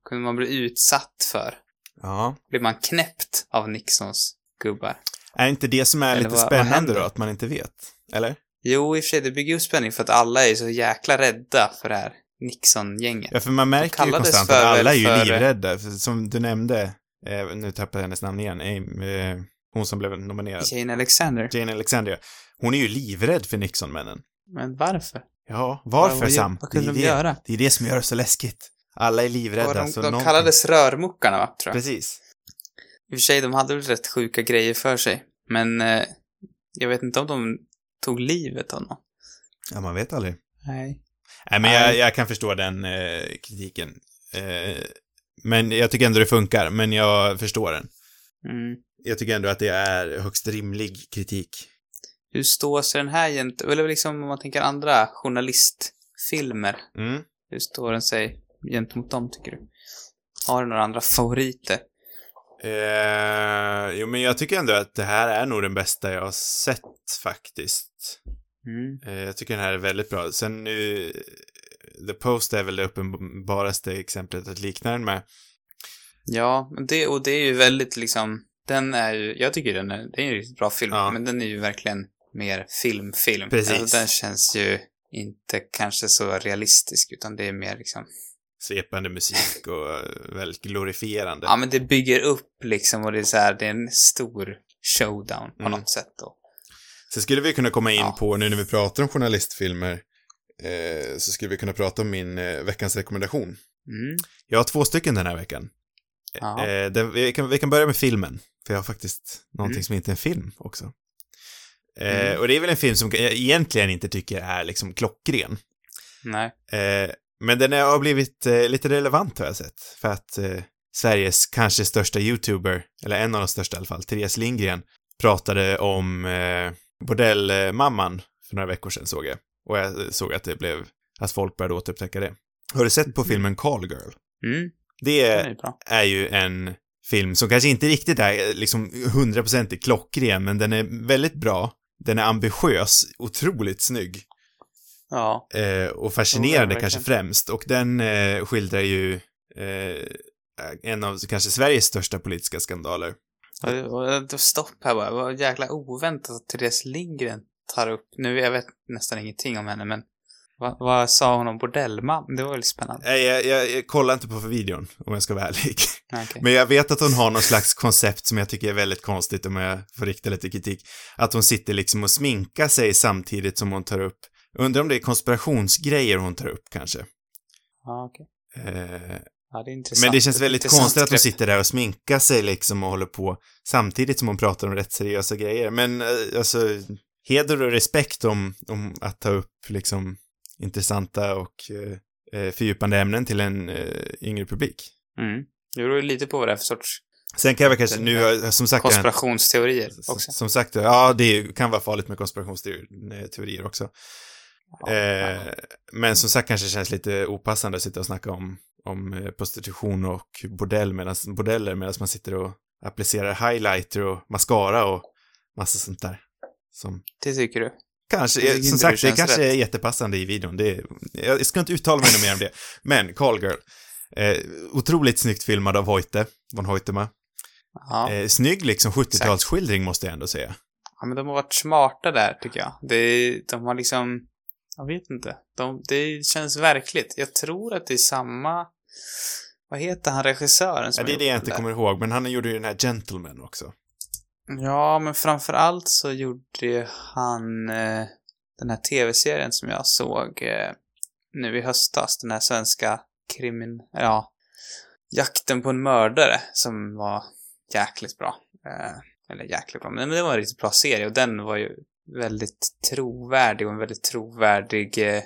Speaker 2: kunde man bli utsatt för?
Speaker 1: Ja.
Speaker 2: Blir man knäppt av Nixons gubbar?
Speaker 1: Är inte det som är
Speaker 2: Eller
Speaker 1: lite
Speaker 2: vad- vad
Speaker 1: spännande
Speaker 2: händer?
Speaker 1: då, att man inte vet? Eller?
Speaker 2: Jo, i och för sig, det bygger upp spänning för att alla är så jäkla rädda för det här Nixon-gänget.
Speaker 1: Ja, för man märker ju konstant att alla är ju
Speaker 2: för-
Speaker 1: livrädda. Som du nämnde, eh, nu tappar jag hennes namn igen, eh, hon som blev nominerad.
Speaker 2: Jane Alexander.
Speaker 1: Jane Alexandria. Hon är ju livrädd för Nixon-männen.
Speaker 2: Men varför?
Speaker 1: Ja, varför
Speaker 2: Vad-
Speaker 1: Sam?
Speaker 2: vad kunde
Speaker 1: det, är
Speaker 2: de
Speaker 1: det.
Speaker 2: göra?
Speaker 1: det är det som gör det så läskigt. Alla är livrädda.
Speaker 2: de
Speaker 1: så
Speaker 2: de
Speaker 1: någonting-
Speaker 2: kallades rörmokarna, va, tror jag.
Speaker 1: Precis.
Speaker 2: I och för sig, de hade väl rätt sjuka grejer för sig. Men eh, jag vet inte om de tog livet av någon.
Speaker 1: Ja, man vet aldrig.
Speaker 2: Nej.
Speaker 1: Nej, men jag, jag kan förstå den eh, kritiken. Eh, men jag tycker ändå det funkar, men jag förstår den.
Speaker 2: Mm.
Speaker 1: Jag tycker ändå att det är högst rimlig kritik.
Speaker 2: Hur står sig den här gent... Eller liksom om man tänker andra journalistfilmer.
Speaker 1: Mm.
Speaker 2: Hur står den sig gentemot dem, tycker du? Har du några andra favoriter?
Speaker 1: Eh, jo, men jag tycker ändå att det här är nog den bästa jag har sett faktiskt.
Speaker 2: Mm.
Speaker 1: Eh, jag tycker den här är väldigt bra. Sen nu, The Post är väl det uppenbaraste exemplet att likna den med.
Speaker 2: Ja, det, och det är ju väldigt liksom, den är ju, jag tycker den är, det är en riktigt bra film,
Speaker 1: Ja.
Speaker 2: men den är ju verkligen mer film-film.
Speaker 1: Precis.
Speaker 2: Alltså, den känns ju inte kanske så realistisk, utan det är mer liksom,
Speaker 1: Svepande musik och eh, väldigt glorifierande.
Speaker 2: ja men det bygger upp liksom och det är så här, det är en stor showdown på
Speaker 1: Mm.
Speaker 2: något sätt då.
Speaker 1: Sen skulle vi kunna komma in
Speaker 2: Ja.
Speaker 1: på, nu när vi pratar om journalistfilmer, eh, så skulle vi kunna prata om min eh, veckans rekommendation.
Speaker 2: Mm.
Speaker 1: Jag har två stycken den här veckan. Eh, den, vi, kan, vi kan börja med filmen, för jag har faktiskt någonting
Speaker 2: Mm.
Speaker 1: som inte är en film också. Eh,
Speaker 2: Mm.
Speaker 1: Och det är väl en film som jag egentligen inte tycker är liksom klockren.
Speaker 2: Nej.
Speaker 1: Eh, men den har blivit eh, lite relevant har jag sett. För att eh, Sveriges kanske största YouTuber, eller en av de största i alla fall, Therese Lindgren, pratade om eh, bordellmamman för några veckor sedan såg jag. Och jag såg att det blev, att folk började återupptäcka det. Har du sett på filmen Call Girl?
Speaker 2: Mm.
Speaker 1: Det
Speaker 2: är
Speaker 1: är ju en film som kanske inte riktigt är eh, liksom hundraprocentigt klockren, men den är väldigt bra. Den är ambitiös, otroligt snygg.
Speaker 2: Ja.
Speaker 1: Eh, och fascinerande kanske främst. Och den eh, skildrar ju eh, en av kanske Sveriges största politiska skandaler.
Speaker 2: Stopp här bara, vad jäkla oväntat att Therese Lindgren tar upp, nu jag vet nästan ingenting om henne men vad, vad sa hon om bordellmam? Det var väldigt spännande.
Speaker 1: Nej, jag, jag, jag kollar inte på för videon, om jag ska vara ärlig.
Speaker 2: Okej.
Speaker 1: Men jag vet att hon har någon slags koncept som jag tycker är väldigt konstigt om jag får rikta lite kritik. Att hon sitter liksom och sminkar sig samtidigt som hon tar upp, undrar om det är konspirationsgrejer hon tar upp kanske.
Speaker 2: Ja, okej.
Speaker 1: Eh,
Speaker 2: Ja, det är intressant.
Speaker 1: men det känns väldigt
Speaker 2: intressant
Speaker 1: konstigt att hon sitter där och sminkar sig liksom och håller på samtidigt som hon pratar om rätt seriösa grejer. Men eh, alltså, heder och respekt om, om att ta upp liksom intressanta och eh, eh, fördjupande ämnen till en eh, yngre publik.
Speaker 2: Mm. Det beror lite på vad det är för sorts
Speaker 1: Sen kan jag väl kanske, nu som sagt,
Speaker 2: konspirationsteorier
Speaker 1: som,
Speaker 2: också.
Speaker 1: som sagt, ja, det kan vara farligt med konspirationsteorier också.
Speaker 2: Ja,
Speaker 1: Eh,
Speaker 2: ja.
Speaker 1: men som sagt kanske känns lite opassande att sitta och snacka om, om eh, prostitution och bordell medans, bordeller medan man sitter och applicerar highlighter och mascara och massa sånt där. Som
Speaker 2: Det tycker du?
Speaker 1: Kanske, som
Speaker 2: det
Speaker 1: sagt, det kanske är
Speaker 2: rätt.
Speaker 1: jättepassande i videon. Det är, jag ska inte uttala mig mer om det. Men, Call Girl. Eh, otroligt snyggt filmad av Hoyte, von Hoytema.
Speaker 2: Ja.
Speaker 1: Eh, snygg liksom 70-talsskildring måste jag ändå säga.
Speaker 2: ja, men de har varit smarta där, tycker jag. Det, de har liksom, jag vet inte. De, det känns verkligt. Jag tror att det är samma, vad heter han, regissören som
Speaker 1: Ja, det är det jag inte kommer ihåg, men han gjorde ju den här Gentleman också.
Speaker 2: Ja, men framför allt så gjorde han eh, den här tv-serien som jag såg eh, nu i höstas, den här svenska krimin... Ja, Jakten på en mördare som var jäkligt bra. Eh, eller jäkligt bra, men det var en riktigt bra serie och den var ju väldigt trovärdig och en väldigt trovärdig eh,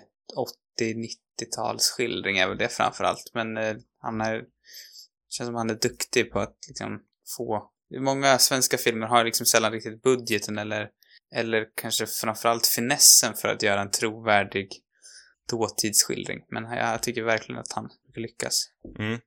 Speaker 2: 80-90-talsskildring är väl det framför allt. Men eh, han är, känns som han är duktig på att liksom få, många svenska filmer har liksom sällan riktigt budgeten eller, eller kanske framförallt finessen för att göra en trovärdig dåtidsskildring. Men jag tycker verkligen att han lyckas.
Speaker 1: Mm.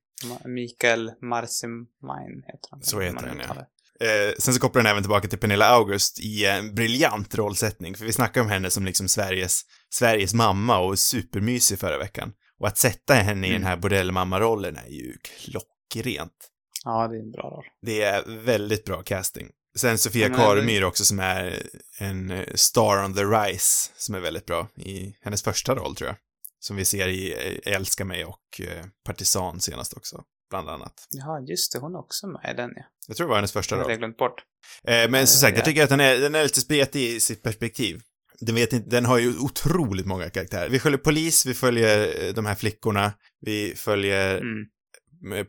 Speaker 2: Mikael Marcimain heter han.
Speaker 1: Så heter han, ja. Eh, sen så kopplar den även tillbaka till Pernilla August i en briljant rollsättning, för vi snackade om henne som liksom Sveriges, Sveriges mamma och supermysig förra veckan. Och att sätta henne i
Speaker 2: Mm.
Speaker 1: den här bordellmamma-rollen är ju klockrent.
Speaker 2: Ja, det är en bra roll.
Speaker 1: Det är väldigt bra casting. Sen Sofia
Speaker 2: Ja,
Speaker 1: Karemyr också som är en eh, star on the rise, som är väldigt bra i hennes första roll tror jag. Som vi ser i eh, Älska mig och eh, Partisan senast också, bland annat.
Speaker 2: Ja, just det. Hon är också med i den, ja.
Speaker 1: Jag tror det var hennes första
Speaker 2: Det
Speaker 1: roll.
Speaker 2: hade jag glömt bort.
Speaker 1: Eh, men som sagt, jag
Speaker 2: ja.
Speaker 1: tycker att den är, den är lite spretig i sitt perspektiv. Den, vet inte, den har ju otroligt många karaktärer. Vi följer polis, vi följer de här flickorna, vi följer
Speaker 2: Mm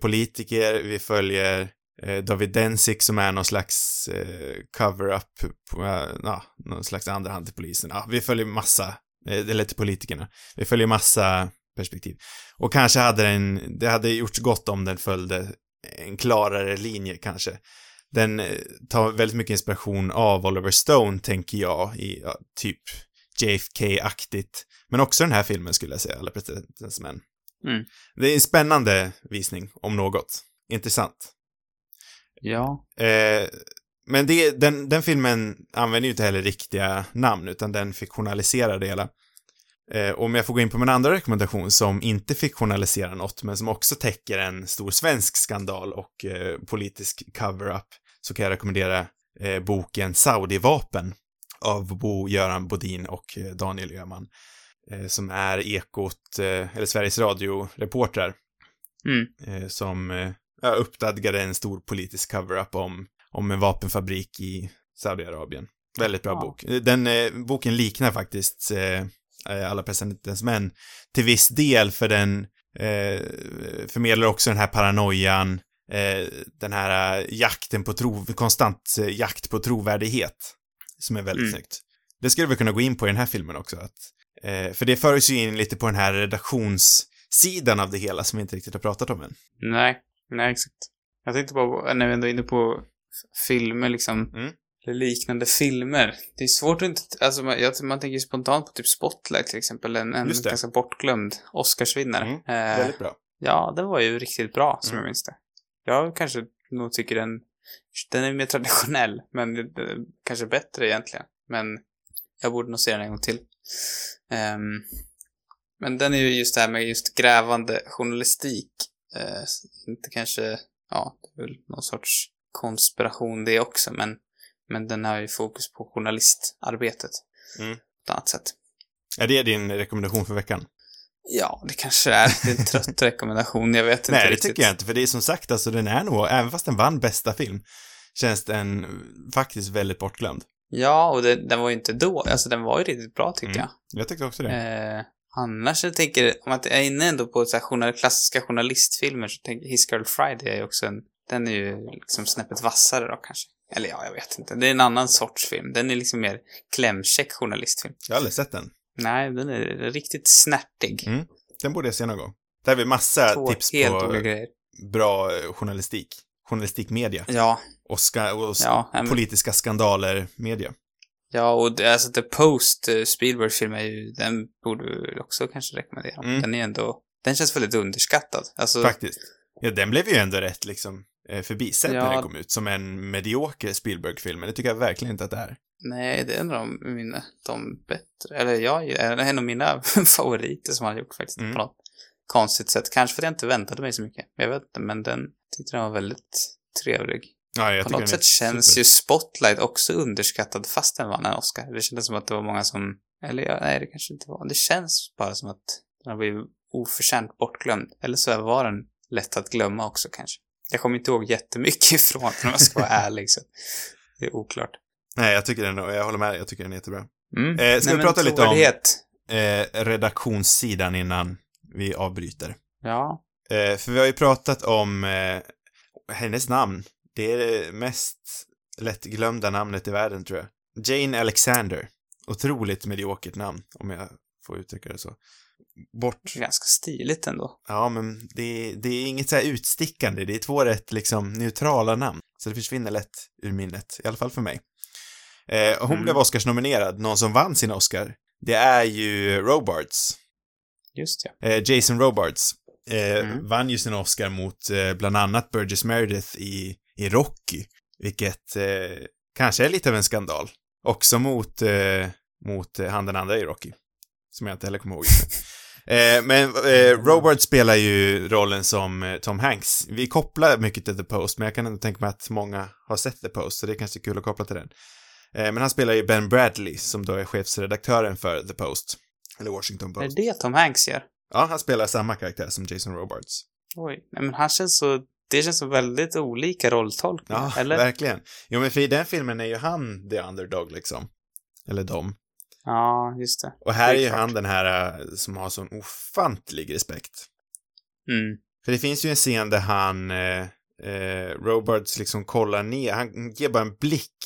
Speaker 1: politiker, vi följer eh, David Densik som är någon slags eh, cover-up, eh, ja, någon slags andra hand till polisen. Ja, vi följer massa, eh, eller till politikerna. Vi följer massa perspektiv. Och kanske hade den, det hade gjorts gott om den följde en klarare linje kanske. Den eh, tar väldigt mycket inspiration av Oliver Stone, tänker jag, i ja, typ JFK-aktigt. Men också den här filmen skulle jag säga, Alla presidentens män.
Speaker 2: Mm.
Speaker 1: Det är en spännande visning, om något. Intressant.
Speaker 2: Ja.
Speaker 1: Eh, men det, den, den filmen använder ju inte heller riktiga namn, utan den fiktionaliserar det hela. Eh, om jag får gå in på min andra rekommendation som inte fiktionaliserar något, men som också täcker en stor svensk skandal och eh, politisk cover-up, så kan jag rekommendera eh, boken Saudivapen av Bo-Göran Bodin och eh, Daniel Öhman, som är Ekot, eh, eller Sveriges Radio-reportrar
Speaker 2: Mm.
Speaker 1: eh, som eh, ja, uppdagade en stor politisk cover-up om, om en vapenfabrik i Saudiarabien. Väldigt bra
Speaker 2: Ja.
Speaker 1: bok. Den eh, boken liknar faktiskt eh, eh, Alla presidentens män till viss del för den eh, förmedlar också den här paranoian, eh, den här eh, jakten på tro, konstant eh, jakt på trovärdighet som är väldigt
Speaker 2: Mm.
Speaker 1: snyggt. Det skulle vi kunna gå in på i den här filmen också, att, eh, för det för oss ju in lite på den här redaktionssidan av det hela som vi inte riktigt har pratat om än.
Speaker 2: Nej, nej exakt. Jag tänkte bara, när vi ändå är inne på filmer liksom,
Speaker 1: Mm.
Speaker 2: eller liknande filmer. Det är svårt att inte, alltså man, jag, man tänker ju spontant på typ Spotlight till exempel, en, en ganska bortglömd Oscarsvinnare.
Speaker 1: Mm,
Speaker 2: Eh,
Speaker 1: Väldigt bra.
Speaker 2: ja, den var ju riktigt bra, som
Speaker 1: Mm.
Speaker 2: jag minns det. Jag kanske nog tycker den, den är mer traditionell, men eh, kanske bättre egentligen. Men jag borde nog se den en gång till. Ehm, men den är ju just det här med just grävande journalistik. Eh, inte kanske, ja, det är väl någon sorts konspiration det också, men, men den har ju fokus på journalistarbetet.
Speaker 1: Mm.
Speaker 2: På ett annat sätt.
Speaker 1: Är det din rekommendation för veckan?
Speaker 2: Ja, det kanske är. Det är en trött rekommendation, jag vet inte
Speaker 1: Nej, det
Speaker 2: riktigt.
Speaker 1: tycker jag inte, för det är som sagt, alltså den är nog, även fast den vann bästa film, känns den faktiskt väldigt bortglömd.
Speaker 2: Ja, och det, den var ju inte då, alltså den var ju riktigt bra tyckte
Speaker 1: Mm.
Speaker 2: jag.
Speaker 1: Jag tyckte också det.
Speaker 2: Eh, annars jag tänker, om att jag är inne ändå på så här journal, klassiska journalistfilmer så tänker His Girl Friday är ju också en, den är ju liksom snäppet vassare då kanske. Eller ja, jag vet inte. Det är en annan sorts film. Den är liksom mer klämkäck journalistfilm.
Speaker 1: Jag har aldrig sett den.
Speaker 2: Nej, den är riktigt snärtig.
Speaker 1: Mm. Den borde jag se någon gång. Där har vi massa
Speaker 2: Två
Speaker 1: tips på bra eh, journalistik. Journalistikmedia.
Speaker 2: Ja,
Speaker 1: Och, ska, och
Speaker 2: ja. men-
Speaker 1: politiska skandaler-media.
Speaker 2: Ja, och det, alltså The Post, eh, Spielberg-film är ju, den borde vi också kanske rekommendera.
Speaker 1: Mm.
Speaker 2: Den är ändå, den känns väldigt underskattad. Alltså,
Speaker 1: Faktiskt. Ja, den blev ju ändå rätt liksom eh, förbisedd när
Speaker 2: Ja.
Speaker 1: den kom ut, som en medioker Spielberg-film, men det tycker jag verkligen inte att det är.
Speaker 2: nej, det är en av de, mina, de bättre, eller jag, är en av mina favoriter som han gjort faktiskt.
Speaker 1: Mm.
Speaker 2: På något konstigt sätt. Kanske för att jag inte väntade mig så mycket. Jag vet inte, men den tyckte den var väldigt trevlig.
Speaker 1: Ja, jag
Speaker 2: På något sätt känns
Speaker 1: super.
Speaker 2: ju Spotlight också underskattad fast den vann en Oscar. Det kändes som att det var många som, eller ja, nej det kanske inte var. Det känns bara som att den har blivit oförtjänt bortglömd. Eller så var den lätt att glömma också kanske. Jag kommer inte ihåg jättemycket ifrån om jag ska vara ärlig så det är oklart.
Speaker 1: Nej, jag tycker den, jag håller med, jag tycker den är jättebra.
Speaker 2: Mm.
Speaker 1: Eh, ska vi
Speaker 2: men
Speaker 1: prata lite om-. Eh, redaktionssidan innan vi avbryter.
Speaker 2: Ja.
Speaker 1: Eh, för vi har ju pratat om eh, hennes namn Det är det mest lättglömda namnet i världen, tror jag. Jane Alexander. Otroligt mediokert namn, om jag får uttrycka det så. Bort.
Speaker 2: Ganska stiligt ändå.
Speaker 1: Ja, men det, det är inget så här utstickande. Det är två rätt liksom neutrala namn. Så det försvinner lätt ur minnet, i alla fall för mig. Eh, hon
Speaker 2: Mm.
Speaker 1: blev Oscarsnominerad. Någon som vann sin Oscar, det är ju Robards.
Speaker 2: Just ja.
Speaker 1: Eh, Jason Robards. Eh,
Speaker 2: Mm.
Speaker 1: Vann ju sin Oscar mot eh, bland annat Burgess Meredith i, i Rocky. Vilket eh, kanske är lite av en skandal. Också mot, eh, mot han den andra i Rocky. Som jag inte heller kommer ihåg men Robert spelar ju rollen som Tom Hanks. Vi kopplar mycket till The Post, men jag kan ändå tänka mig att många har sett The Post, så det är kanske kul att koppla till den. Men han spelar ju Ben Bradley, som då är chefsredaktören för The Post. Eller Washington
Speaker 2: Är
Speaker 1: Post.
Speaker 2: det det Tom Hanks gör?
Speaker 1: Ja, han spelar samma karaktär som Jason Robards.
Speaker 2: Oj. Nej, men han känns så... Det känns som väldigt olika rolltolkningar.
Speaker 1: Ja,
Speaker 2: eller?
Speaker 1: verkligen. Jo, men för i den filmen är ju han the underdog, liksom. Eller dem.
Speaker 2: Ja, just det.
Speaker 1: Och här
Speaker 2: Det är
Speaker 1: är ju han den här eh, som har sån ofantlig respekt.
Speaker 2: Mm.
Speaker 1: För det finns ju en scen där han, eh, eh, Robards liksom kollar ner, han ger bara en blick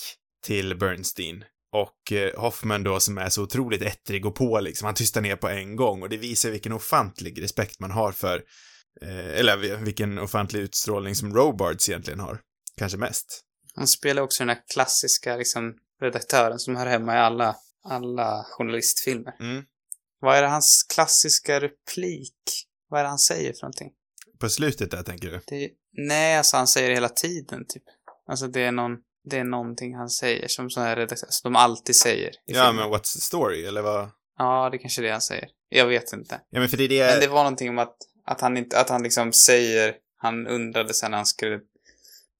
Speaker 1: till Bernstein. Och eh, Hoffman då som är så otroligt ettrig och på liksom, han tystar ner på en gång och det visar vilken ofantlig respekt man har för, eh, eller vilken ofantlig utstrålning som Robards egentligen har. Kanske mest.
Speaker 2: Han spelar också den här klassiska liksom, redaktören som hör hemma i alla, alla journalistfilmer.
Speaker 1: Mm.
Speaker 2: Vad är det hans klassiska replik? Vad är det han säger för någonting?
Speaker 1: På slutet där tänker du?
Speaker 2: Det är, nej, alltså han säger det hela tiden, typ. Alltså det är någon, det är någonting han säger som sådana här redaktörer, som de alltid säger.
Speaker 1: Ja,
Speaker 2: filmer.
Speaker 1: men what's the story, eller vad?
Speaker 2: Ja, det kanske är det han säger. Jag vet inte.
Speaker 1: Ja, men för det är det...
Speaker 2: Men det var någonting om att, att han inte, att han liksom säger, han undrade sen när han skulle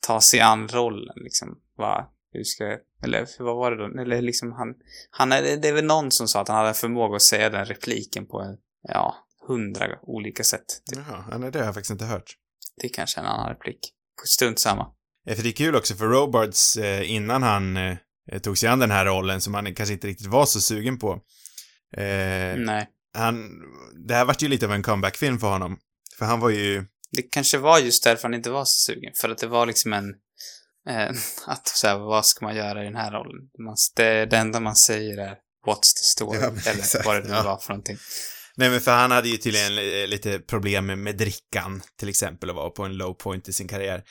Speaker 2: ta sig an rollen liksom. Vad, hur ska, eller vad var det då? Eller liksom han, han är, det är väl någon som sa att han hade förmåga att säga den repliken på en, ja, hundra olika sätt. Typ.
Speaker 1: Jaha, nej, det har jag faktiskt inte hört.
Speaker 2: Det är kanske är en annan replik. Strunt samma.
Speaker 1: Ja, för det är kul också för Robards, eh, innan han eh, tog sig an den här rollen som han kanske inte riktigt var så sugen på. Eh,
Speaker 2: Nej.
Speaker 1: han, det här vart ju lite av en comeback-film för honom. För han var ju,
Speaker 2: Det kanske var just därför han inte var så sugen. För att det var liksom en... Eh, att säga, vad ska man göra i den här rollen? Man, det, det enda man säger är What's the story?
Speaker 1: Ja,
Speaker 2: eller
Speaker 1: exakt,
Speaker 2: vad det nu
Speaker 1: ja.
Speaker 2: var för någonting.
Speaker 1: nej men för han hade ju tydligen eh, lite problem med, med drickan, till exempel, och var på en low point i sin karriär.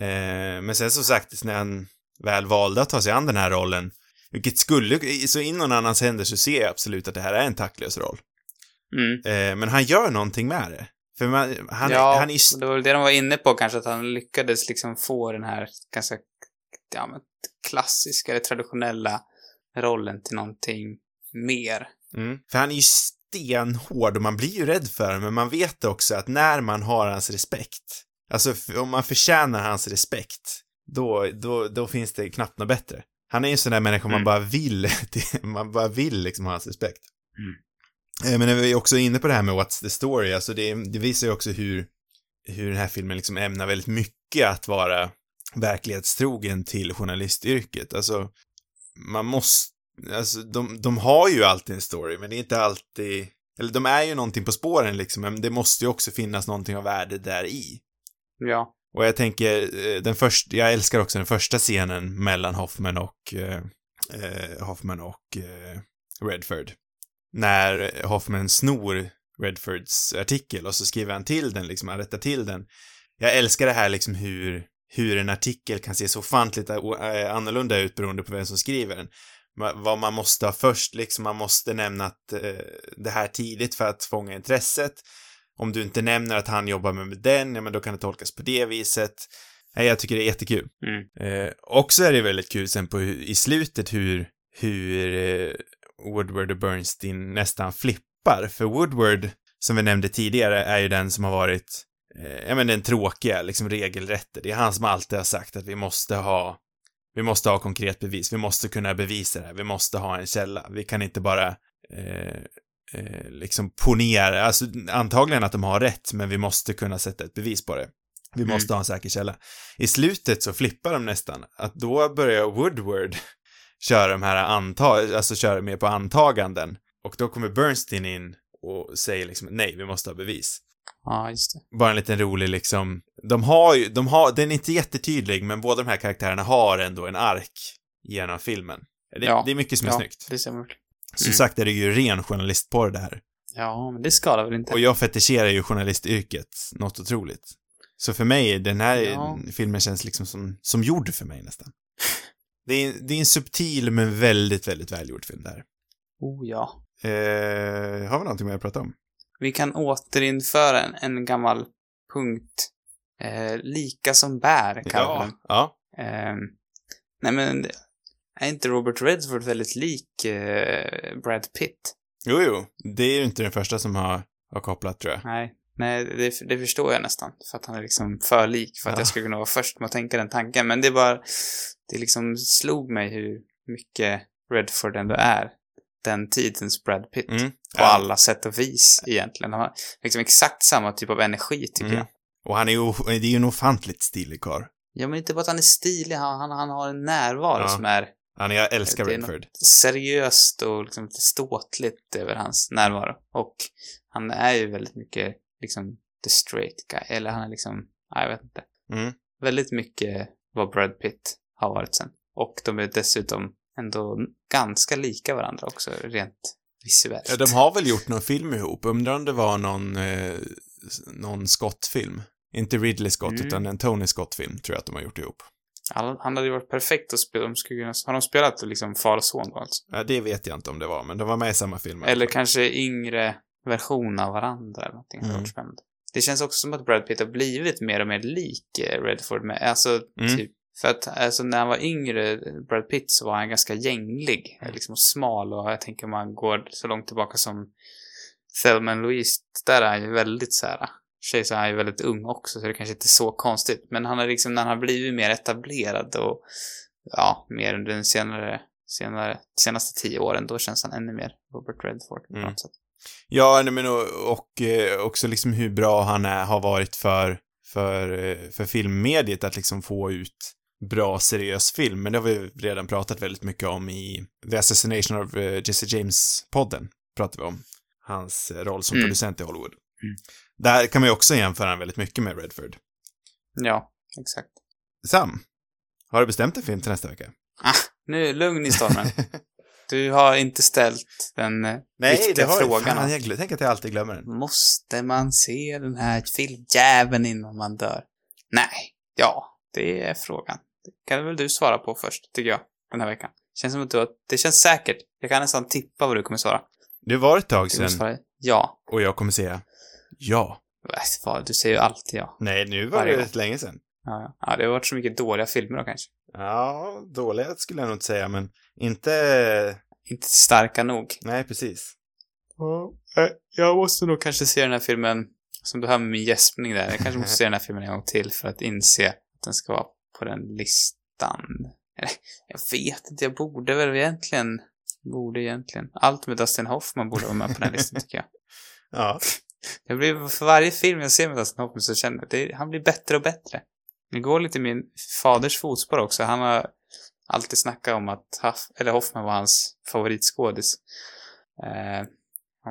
Speaker 1: Eh, men sen som sagt, när han väl valde att ta sig an den här rollen, vilket skulle, så in någon annans händer så ser jag absolut att det här är en taktlös roll.
Speaker 2: Mm.
Speaker 1: Eh, men han gör någonting med det. För man, han,
Speaker 2: ja,
Speaker 1: han är
Speaker 2: det var väl det de var inne på kanske, att han lyckades liksom få den här ganska ja, men, klassiska eller traditionella rollen till någonting mer.
Speaker 1: Mm. För han är ju stenhård och man blir ju rädd för honom, men man vet också att när man har hans respekt, alltså om man förtjänar hans respekt, då, då, då finns det knappt något bättre. Han är ju en sån där människa man
Speaker 2: Mm.
Speaker 1: bara vill, man bara vill liksom ha hans respekt. Eh, Men vi är också inne på det här med What's the story, alltså det, det visar ju också hur, hur den här filmen liksom ämnar väldigt mycket att vara verklighetstrogen till journalistyrket. Alltså, man måste, alltså de, de har ju alltid en story, men det är inte alltid, eller de är ju någonting på spåren liksom, men det måste ju också finnas någonting av värde där i.
Speaker 2: Ja.
Speaker 1: Och jag tänker, eh, den första, jag älskar också den första scenen mellan Hoffman och, eh, eh Hoffman och eh, Redford. När eh, Hoffman snor Redfords artikel och så skriver han till den, liksom, han rättar till den. Jag älskar det här liksom hur, hur en artikel kan se så ofantligt annorlunda ut beroende på vem som skriver den. Vad man måste ha först, liksom, man måste nämna att eh, det här tidigt för att fånga intresset. Om du inte nämner att han jobbar med den, ja men då kan det tolkas på det viset. Nej, jag tycker det är jättekul.
Speaker 2: Mm.
Speaker 1: Eh, också är det väldigt kul sen på i slutet hur, hur eh, Woodward och Bernstein nästan flippar. För Woodward, som vi nämnde tidigare, är ju den som har varit, eh, ja men den tråkiga, liksom regelrätte. Det är han som alltid har sagt att vi måste ha, vi måste ha konkret bevis, vi måste kunna bevisa det här, vi måste ha en källa. Vi kan inte bara eh, eh, liksom ponera, alltså antagligen att de har rätt, men vi måste kunna sätta ett bevis på det. Vi
Speaker 2: Mm.
Speaker 1: måste ha en säker källa. I slutet så flippar de nästan, att då börjar Woodward köra de här antag, alltså köra mer på antaganden. Och då kommer Bernstein in och säger liksom nej, vi måste ha bevis.
Speaker 2: Ja, just det.
Speaker 1: Bara en liten rolig liksom, de har ju, de har, den är inte jättetydlig, men båda de här karaktärerna har ändå en ark genom filmen. Det,
Speaker 2: Ja.
Speaker 1: det är mycket som är
Speaker 2: ja,
Speaker 1: snyggt.
Speaker 2: det stämmer.
Speaker 1: Som
Speaker 2: Mm.
Speaker 1: sagt är det ju ren journalistporr det här.
Speaker 2: Ja, men det skadar väl inte.
Speaker 1: Och jag fetischerar ju journalistyrket något otroligt. Så för mig, den här
Speaker 2: Ja.
Speaker 1: filmen känns liksom som, som gjord för mig nästan. Det är, det är en subtil men väldigt, väldigt välgjord film det här.
Speaker 2: Oh ja.
Speaker 1: Eh, har vi någonting mer att prata om?
Speaker 2: Vi kan återinföra en, en gammal punkt. Eh, lika som bär, kallar den.
Speaker 1: ja.
Speaker 2: Ehm, nej men, är inte Robert Redford väldigt lik eh, Brad Pitt?
Speaker 1: Jo, jo. Det är ju inte den första som har, har kopplat tror jag.
Speaker 2: Nej, nej det, det förstår jag nästan. För att han är liksom för lik för att
Speaker 1: Ja.
Speaker 2: jag skulle kunna vara först med att tänka den tanken. Men det bara, det liksom slog mig hur mycket Redford ändå är den tidens Brad Pitt.
Speaker 1: Mm.
Speaker 2: På alla sätt och vis egentligen. Han har liksom exakt samma typ av energi tycker
Speaker 1: Mm.
Speaker 2: jag.
Speaker 1: Och han är ju, det är ju en ofantligt stilig karl.
Speaker 2: Ja, men inte bara att han är stilig, han, han, han har en närvaro
Speaker 1: Ja.
Speaker 2: som är
Speaker 1: Är, jag älskar Redford.
Speaker 2: seriöst och liksom lite ståtligt över hans närvaro. Och han är ju väldigt mycket liksom the straight guy. Eller han är liksom, ja, jag vet inte.
Speaker 1: Mm.
Speaker 2: Väldigt mycket vad Brad Pitt har varit sen. Och de är dessutom ändå ganska lika varandra också, rent visuellt.
Speaker 1: Ja, de har väl gjort någon film ihop. Undrar om det var någon, eh, någon Scott-film. Inte Ridley Scott,
Speaker 2: Mm.
Speaker 1: utan en Tony Scott-film tror jag att de har gjort ihop.
Speaker 2: Han, hade ju varit perfekt att spela, de skulle kunna, har de spelat liksom far och son då alltså?
Speaker 1: Ja, det vet jag inte om det var, men de var med i samma film.
Speaker 2: Eller kanske yngre version av varandra eller någonting.
Speaker 1: Mm.
Speaker 2: Det känns också som att Brad Pitt har blivit mer och mer lik eh, Redford med, alltså
Speaker 1: Mm.
Speaker 2: typ, för att alltså när han var yngre, Brad Pitt, så var han ganska gänglig,
Speaker 1: Mm.
Speaker 2: liksom smal och jag tänker man går så långt tillbaka som Thelma Louise, där är han ju väldigt så här, tjej så är han ju väldigt ung också, så det kanske inte är så konstigt, men han har liksom, när han har blivit mer etablerad och ja, mer under den senare, senare, senaste tio åren, då känns han ännu mer Robert Redford på
Speaker 1: Mm.
Speaker 2: något sätt.
Speaker 1: Ja, nej, men och, och eh, också liksom hur bra han är, har varit för, för, eh, för filmmediet att liksom få ut bra seriös film. Men det har vi redan pratat väldigt mycket om i The Assassination of eh, Jesse James-podden. Pratar vi om. Hans roll som
Speaker 2: Mm.
Speaker 1: producent i Hollywood.
Speaker 2: Mm.
Speaker 1: Där kan man ju också jämföra väldigt mycket med Redford.
Speaker 2: Ja, exakt.
Speaker 1: Sam, har du bestämt en film till nästa vecka?
Speaker 2: Nu, lugn i stormen. Du har inte ställt den eh, viktiga frågan.
Speaker 1: Fan, jag glö- tänk att jag alltid glömmer den.
Speaker 2: Måste man se den här filmjäveln innan man dör? Nej. Ja, det är frågan. Det kan väl du svara på först, tycker jag, den här veckan. Känns som att du har, det känns säkert. Jag kan nästan tippa vad du kommer svara.
Speaker 1: Det var ett tag sedan
Speaker 2: svara ja.
Speaker 1: och jag kommer säga ja.
Speaker 2: Äh, vad, Du säger ju alltid ja.
Speaker 1: Nej, nu var
Speaker 2: Varje
Speaker 1: det rätt länge sedan.
Speaker 2: Ja, ja. ja, det har varit så mycket dåliga filmer då kanske.
Speaker 1: Ja, dåliga skulle jag nog inte säga, men inte...
Speaker 2: Inte starka nog.
Speaker 1: Nej, precis.
Speaker 2: Ja, eh, jag måste nog kanske se den här filmen, som du hör med min gäspning där, jag kanske måste se den här filmen en gång till för att inse att den ska vara på den listan. Eller, jag vet inte, jag borde väl egentligen, borde egentligen. Allt med Dustin Hoffman borde vara med på den här listan tycker jag.
Speaker 1: Ja.
Speaker 2: Jag blir, för varje film jag ser med Dustin Hoffman så känner jag att det, han blir bättre och bättre. Det går lite i min faders fotspår också. Han har alltid snackat om att Huff, eller Hoffman var hans favoritskådis. Eh,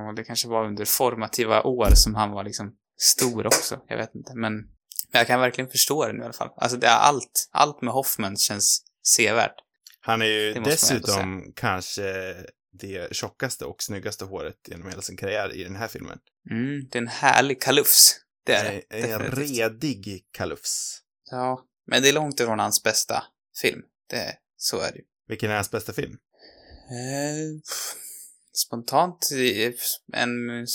Speaker 2: och det kanske var under formativa år som han var liksom stor också. Jag vet inte, men men jag kan verkligen förstå det nu i alla fall. Alltså det är allt, allt med Hoffman känns sevärt.
Speaker 1: Han är ju dessutom kanske det tjockaste och snyggaste håret genom hela sin karriär i den här filmen.
Speaker 2: Mm, det är en härlig kalufs. Det är det.
Speaker 1: En, en
Speaker 2: definitivt.
Speaker 1: redig kalufs.
Speaker 2: Ja, men det är långt ifrån hans bästa film. Det, så är det ju.
Speaker 1: Vilken är hans bästa film?
Speaker 2: Eh, spontant, eh, en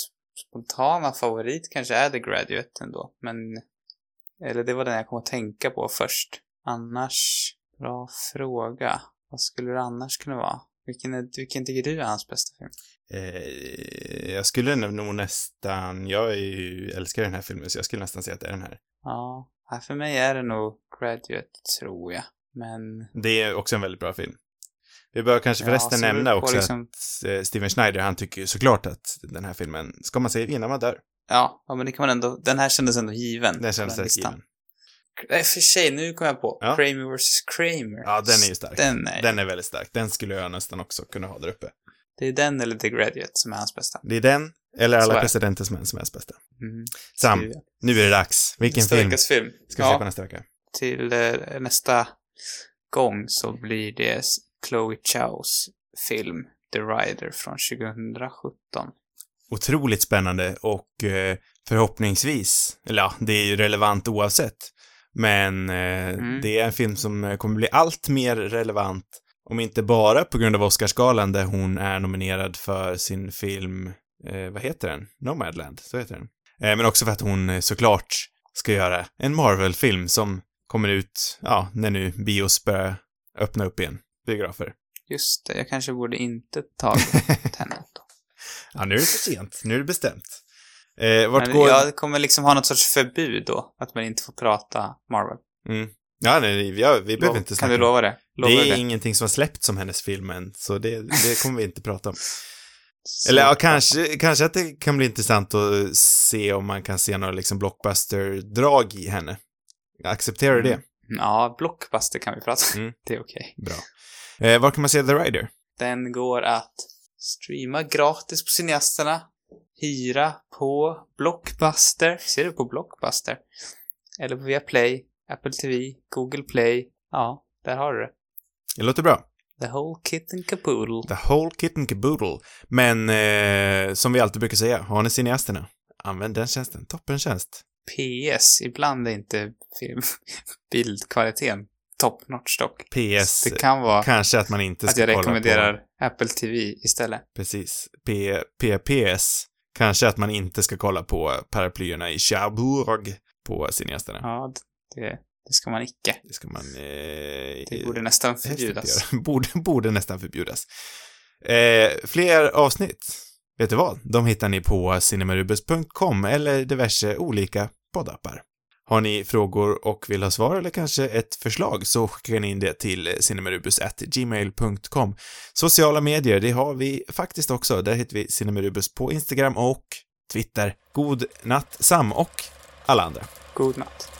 Speaker 2: spontana favorit kanske är The Graduate ändå, men eller det var den jag kom att tänka på först. Annars, bra fråga. Vad skulle det annars kunna vara? Vilken, är, vilken tycker du är hans bästa film?
Speaker 1: Eh, jag skulle nog nästan, jag är ju, älskar den här filmen, så jag skulle nästan säga att det är den här.
Speaker 2: Ja, för mig är det nog Graduate, tror jag. Men...
Speaker 1: Det är också en väldigt bra film. Vi bör kanske
Speaker 2: Ja,
Speaker 1: förresten
Speaker 2: det
Speaker 1: nämna också
Speaker 2: liksom-
Speaker 1: att eh, Steven Schneider, han tycker ju såklart att den här filmen ska man se innan man dör.
Speaker 2: Ja, ja, men det kan man ändå, den här kändes ändå given.
Speaker 1: Den känns rätt given.
Speaker 2: Nej, för sig, nu kom jag på.
Speaker 1: Ja.
Speaker 2: Kramer vs. Kramer.
Speaker 1: Ja, den är ju stark.
Speaker 2: Den är,
Speaker 1: Den är väldigt stark. Den skulle jag nästan också kunna ha där uppe.
Speaker 2: Det är den eller The Graduate som är hans bästa.
Speaker 1: Det är den, eller Alla
Speaker 2: det.
Speaker 1: presidentens män som är hans bästa.
Speaker 2: Mm.
Speaker 1: Sam, nu är det dags. Vilken film
Speaker 2: film.
Speaker 1: ska vi se på
Speaker 2: ja,
Speaker 1: nästa vecka?
Speaker 2: till eh, nästa gång så blir det Chloe Chows film The Rider från 2017.
Speaker 1: Otroligt spännande och eh, förhoppningsvis, eller ja, det är ju relevant oavsett. Men eh,
Speaker 2: Mm.
Speaker 1: det är en film som eh, kommer bli allt mer relevant, om inte bara på grund av Oscarsgalan där hon är nominerad för sin film, eh, vad heter den? Nomadland, så heter den. Eh, men också för att hon eh, såklart ska göra en Marvel-film som kommer ut, ja, när nu bios börjar öppna upp igen, biografer.
Speaker 2: Just det, jag kanske borde inte ta Tenet då.
Speaker 1: Ja, nu är det för sent. Nu är det bestämt. Eh, vart
Speaker 2: Men
Speaker 1: går...
Speaker 2: jag kommer liksom ha något sorts förbud då, att man inte får prata Marvel.
Speaker 1: Mm. Ja, nej, vi, ja, vi behöver
Speaker 2: Lov-
Speaker 1: inte
Speaker 2: kan
Speaker 1: snacka
Speaker 2: du
Speaker 1: om-
Speaker 2: lova det? Lovar
Speaker 1: Det
Speaker 2: du
Speaker 1: är
Speaker 2: det?
Speaker 1: ingenting som har släppts som hennes film än, så det, det kommer vi inte prata om. Eller ja, kanske, kanske att det kan bli intressant att se om man kan se några liksom blockbuster-drag i henne. Accepterar du det?
Speaker 2: Mm. Ja, Blockbuster kan vi prata om.
Speaker 1: Mm.
Speaker 2: Det är okej.
Speaker 1: Bra. Eh, var kan man se The Rider?
Speaker 2: Den går att streama gratis på cineasterna, hyra på Blockbuster, ser du på Blockbuster? Eller på Viaplay, Apple TV, Google Play. Ja, där har du det.
Speaker 1: Det låter bra.
Speaker 2: The whole kit and caboodle.
Speaker 1: The whole kit and caboodle. Men eh, som vi alltid brukar säga, har ni cineasterna? Använd den tjänsten. Toppentjänst.
Speaker 2: PS, ibland är inte film, bildkvaliteten top notch dock.
Speaker 1: PS,
Speaker 2: Det kan vara
Speaker 1: kanske att man inte
Speaker 2: att
Speaker 1: ska
Speaker 2: jag
Speaker 1: kolla
Speaker 2: rekommenderar
Speaker 1: på...
Speaker 2: Apple TV istället.
Speaker 1: Precis. P, PPS. Kanske att man inte ska kolla på paraplyerna i Cherbourg på cineasterna.
Speaker 2: Ja, det, det ska man icke.
Speaker 1: Det ska man... Eh,
Speaker 2: Det borde nästan förbjudas.
Speaker 1: borde, borde nästan förbjudas. Eh, fler avsnitt, vet du vad? De hittar ni på cinemarubus.com eller diverse olika poddappar. Har ni frågor och vill ha svar eller kanske ett förslag så skickar ni in det till cinemarubus.gmail.com. Sociala medier, det har vi faktiskt också. Där heter vi Cinemarubus på Instagram och Twitter. God natt, Sam och alla andra.
Speaker 2: God natt.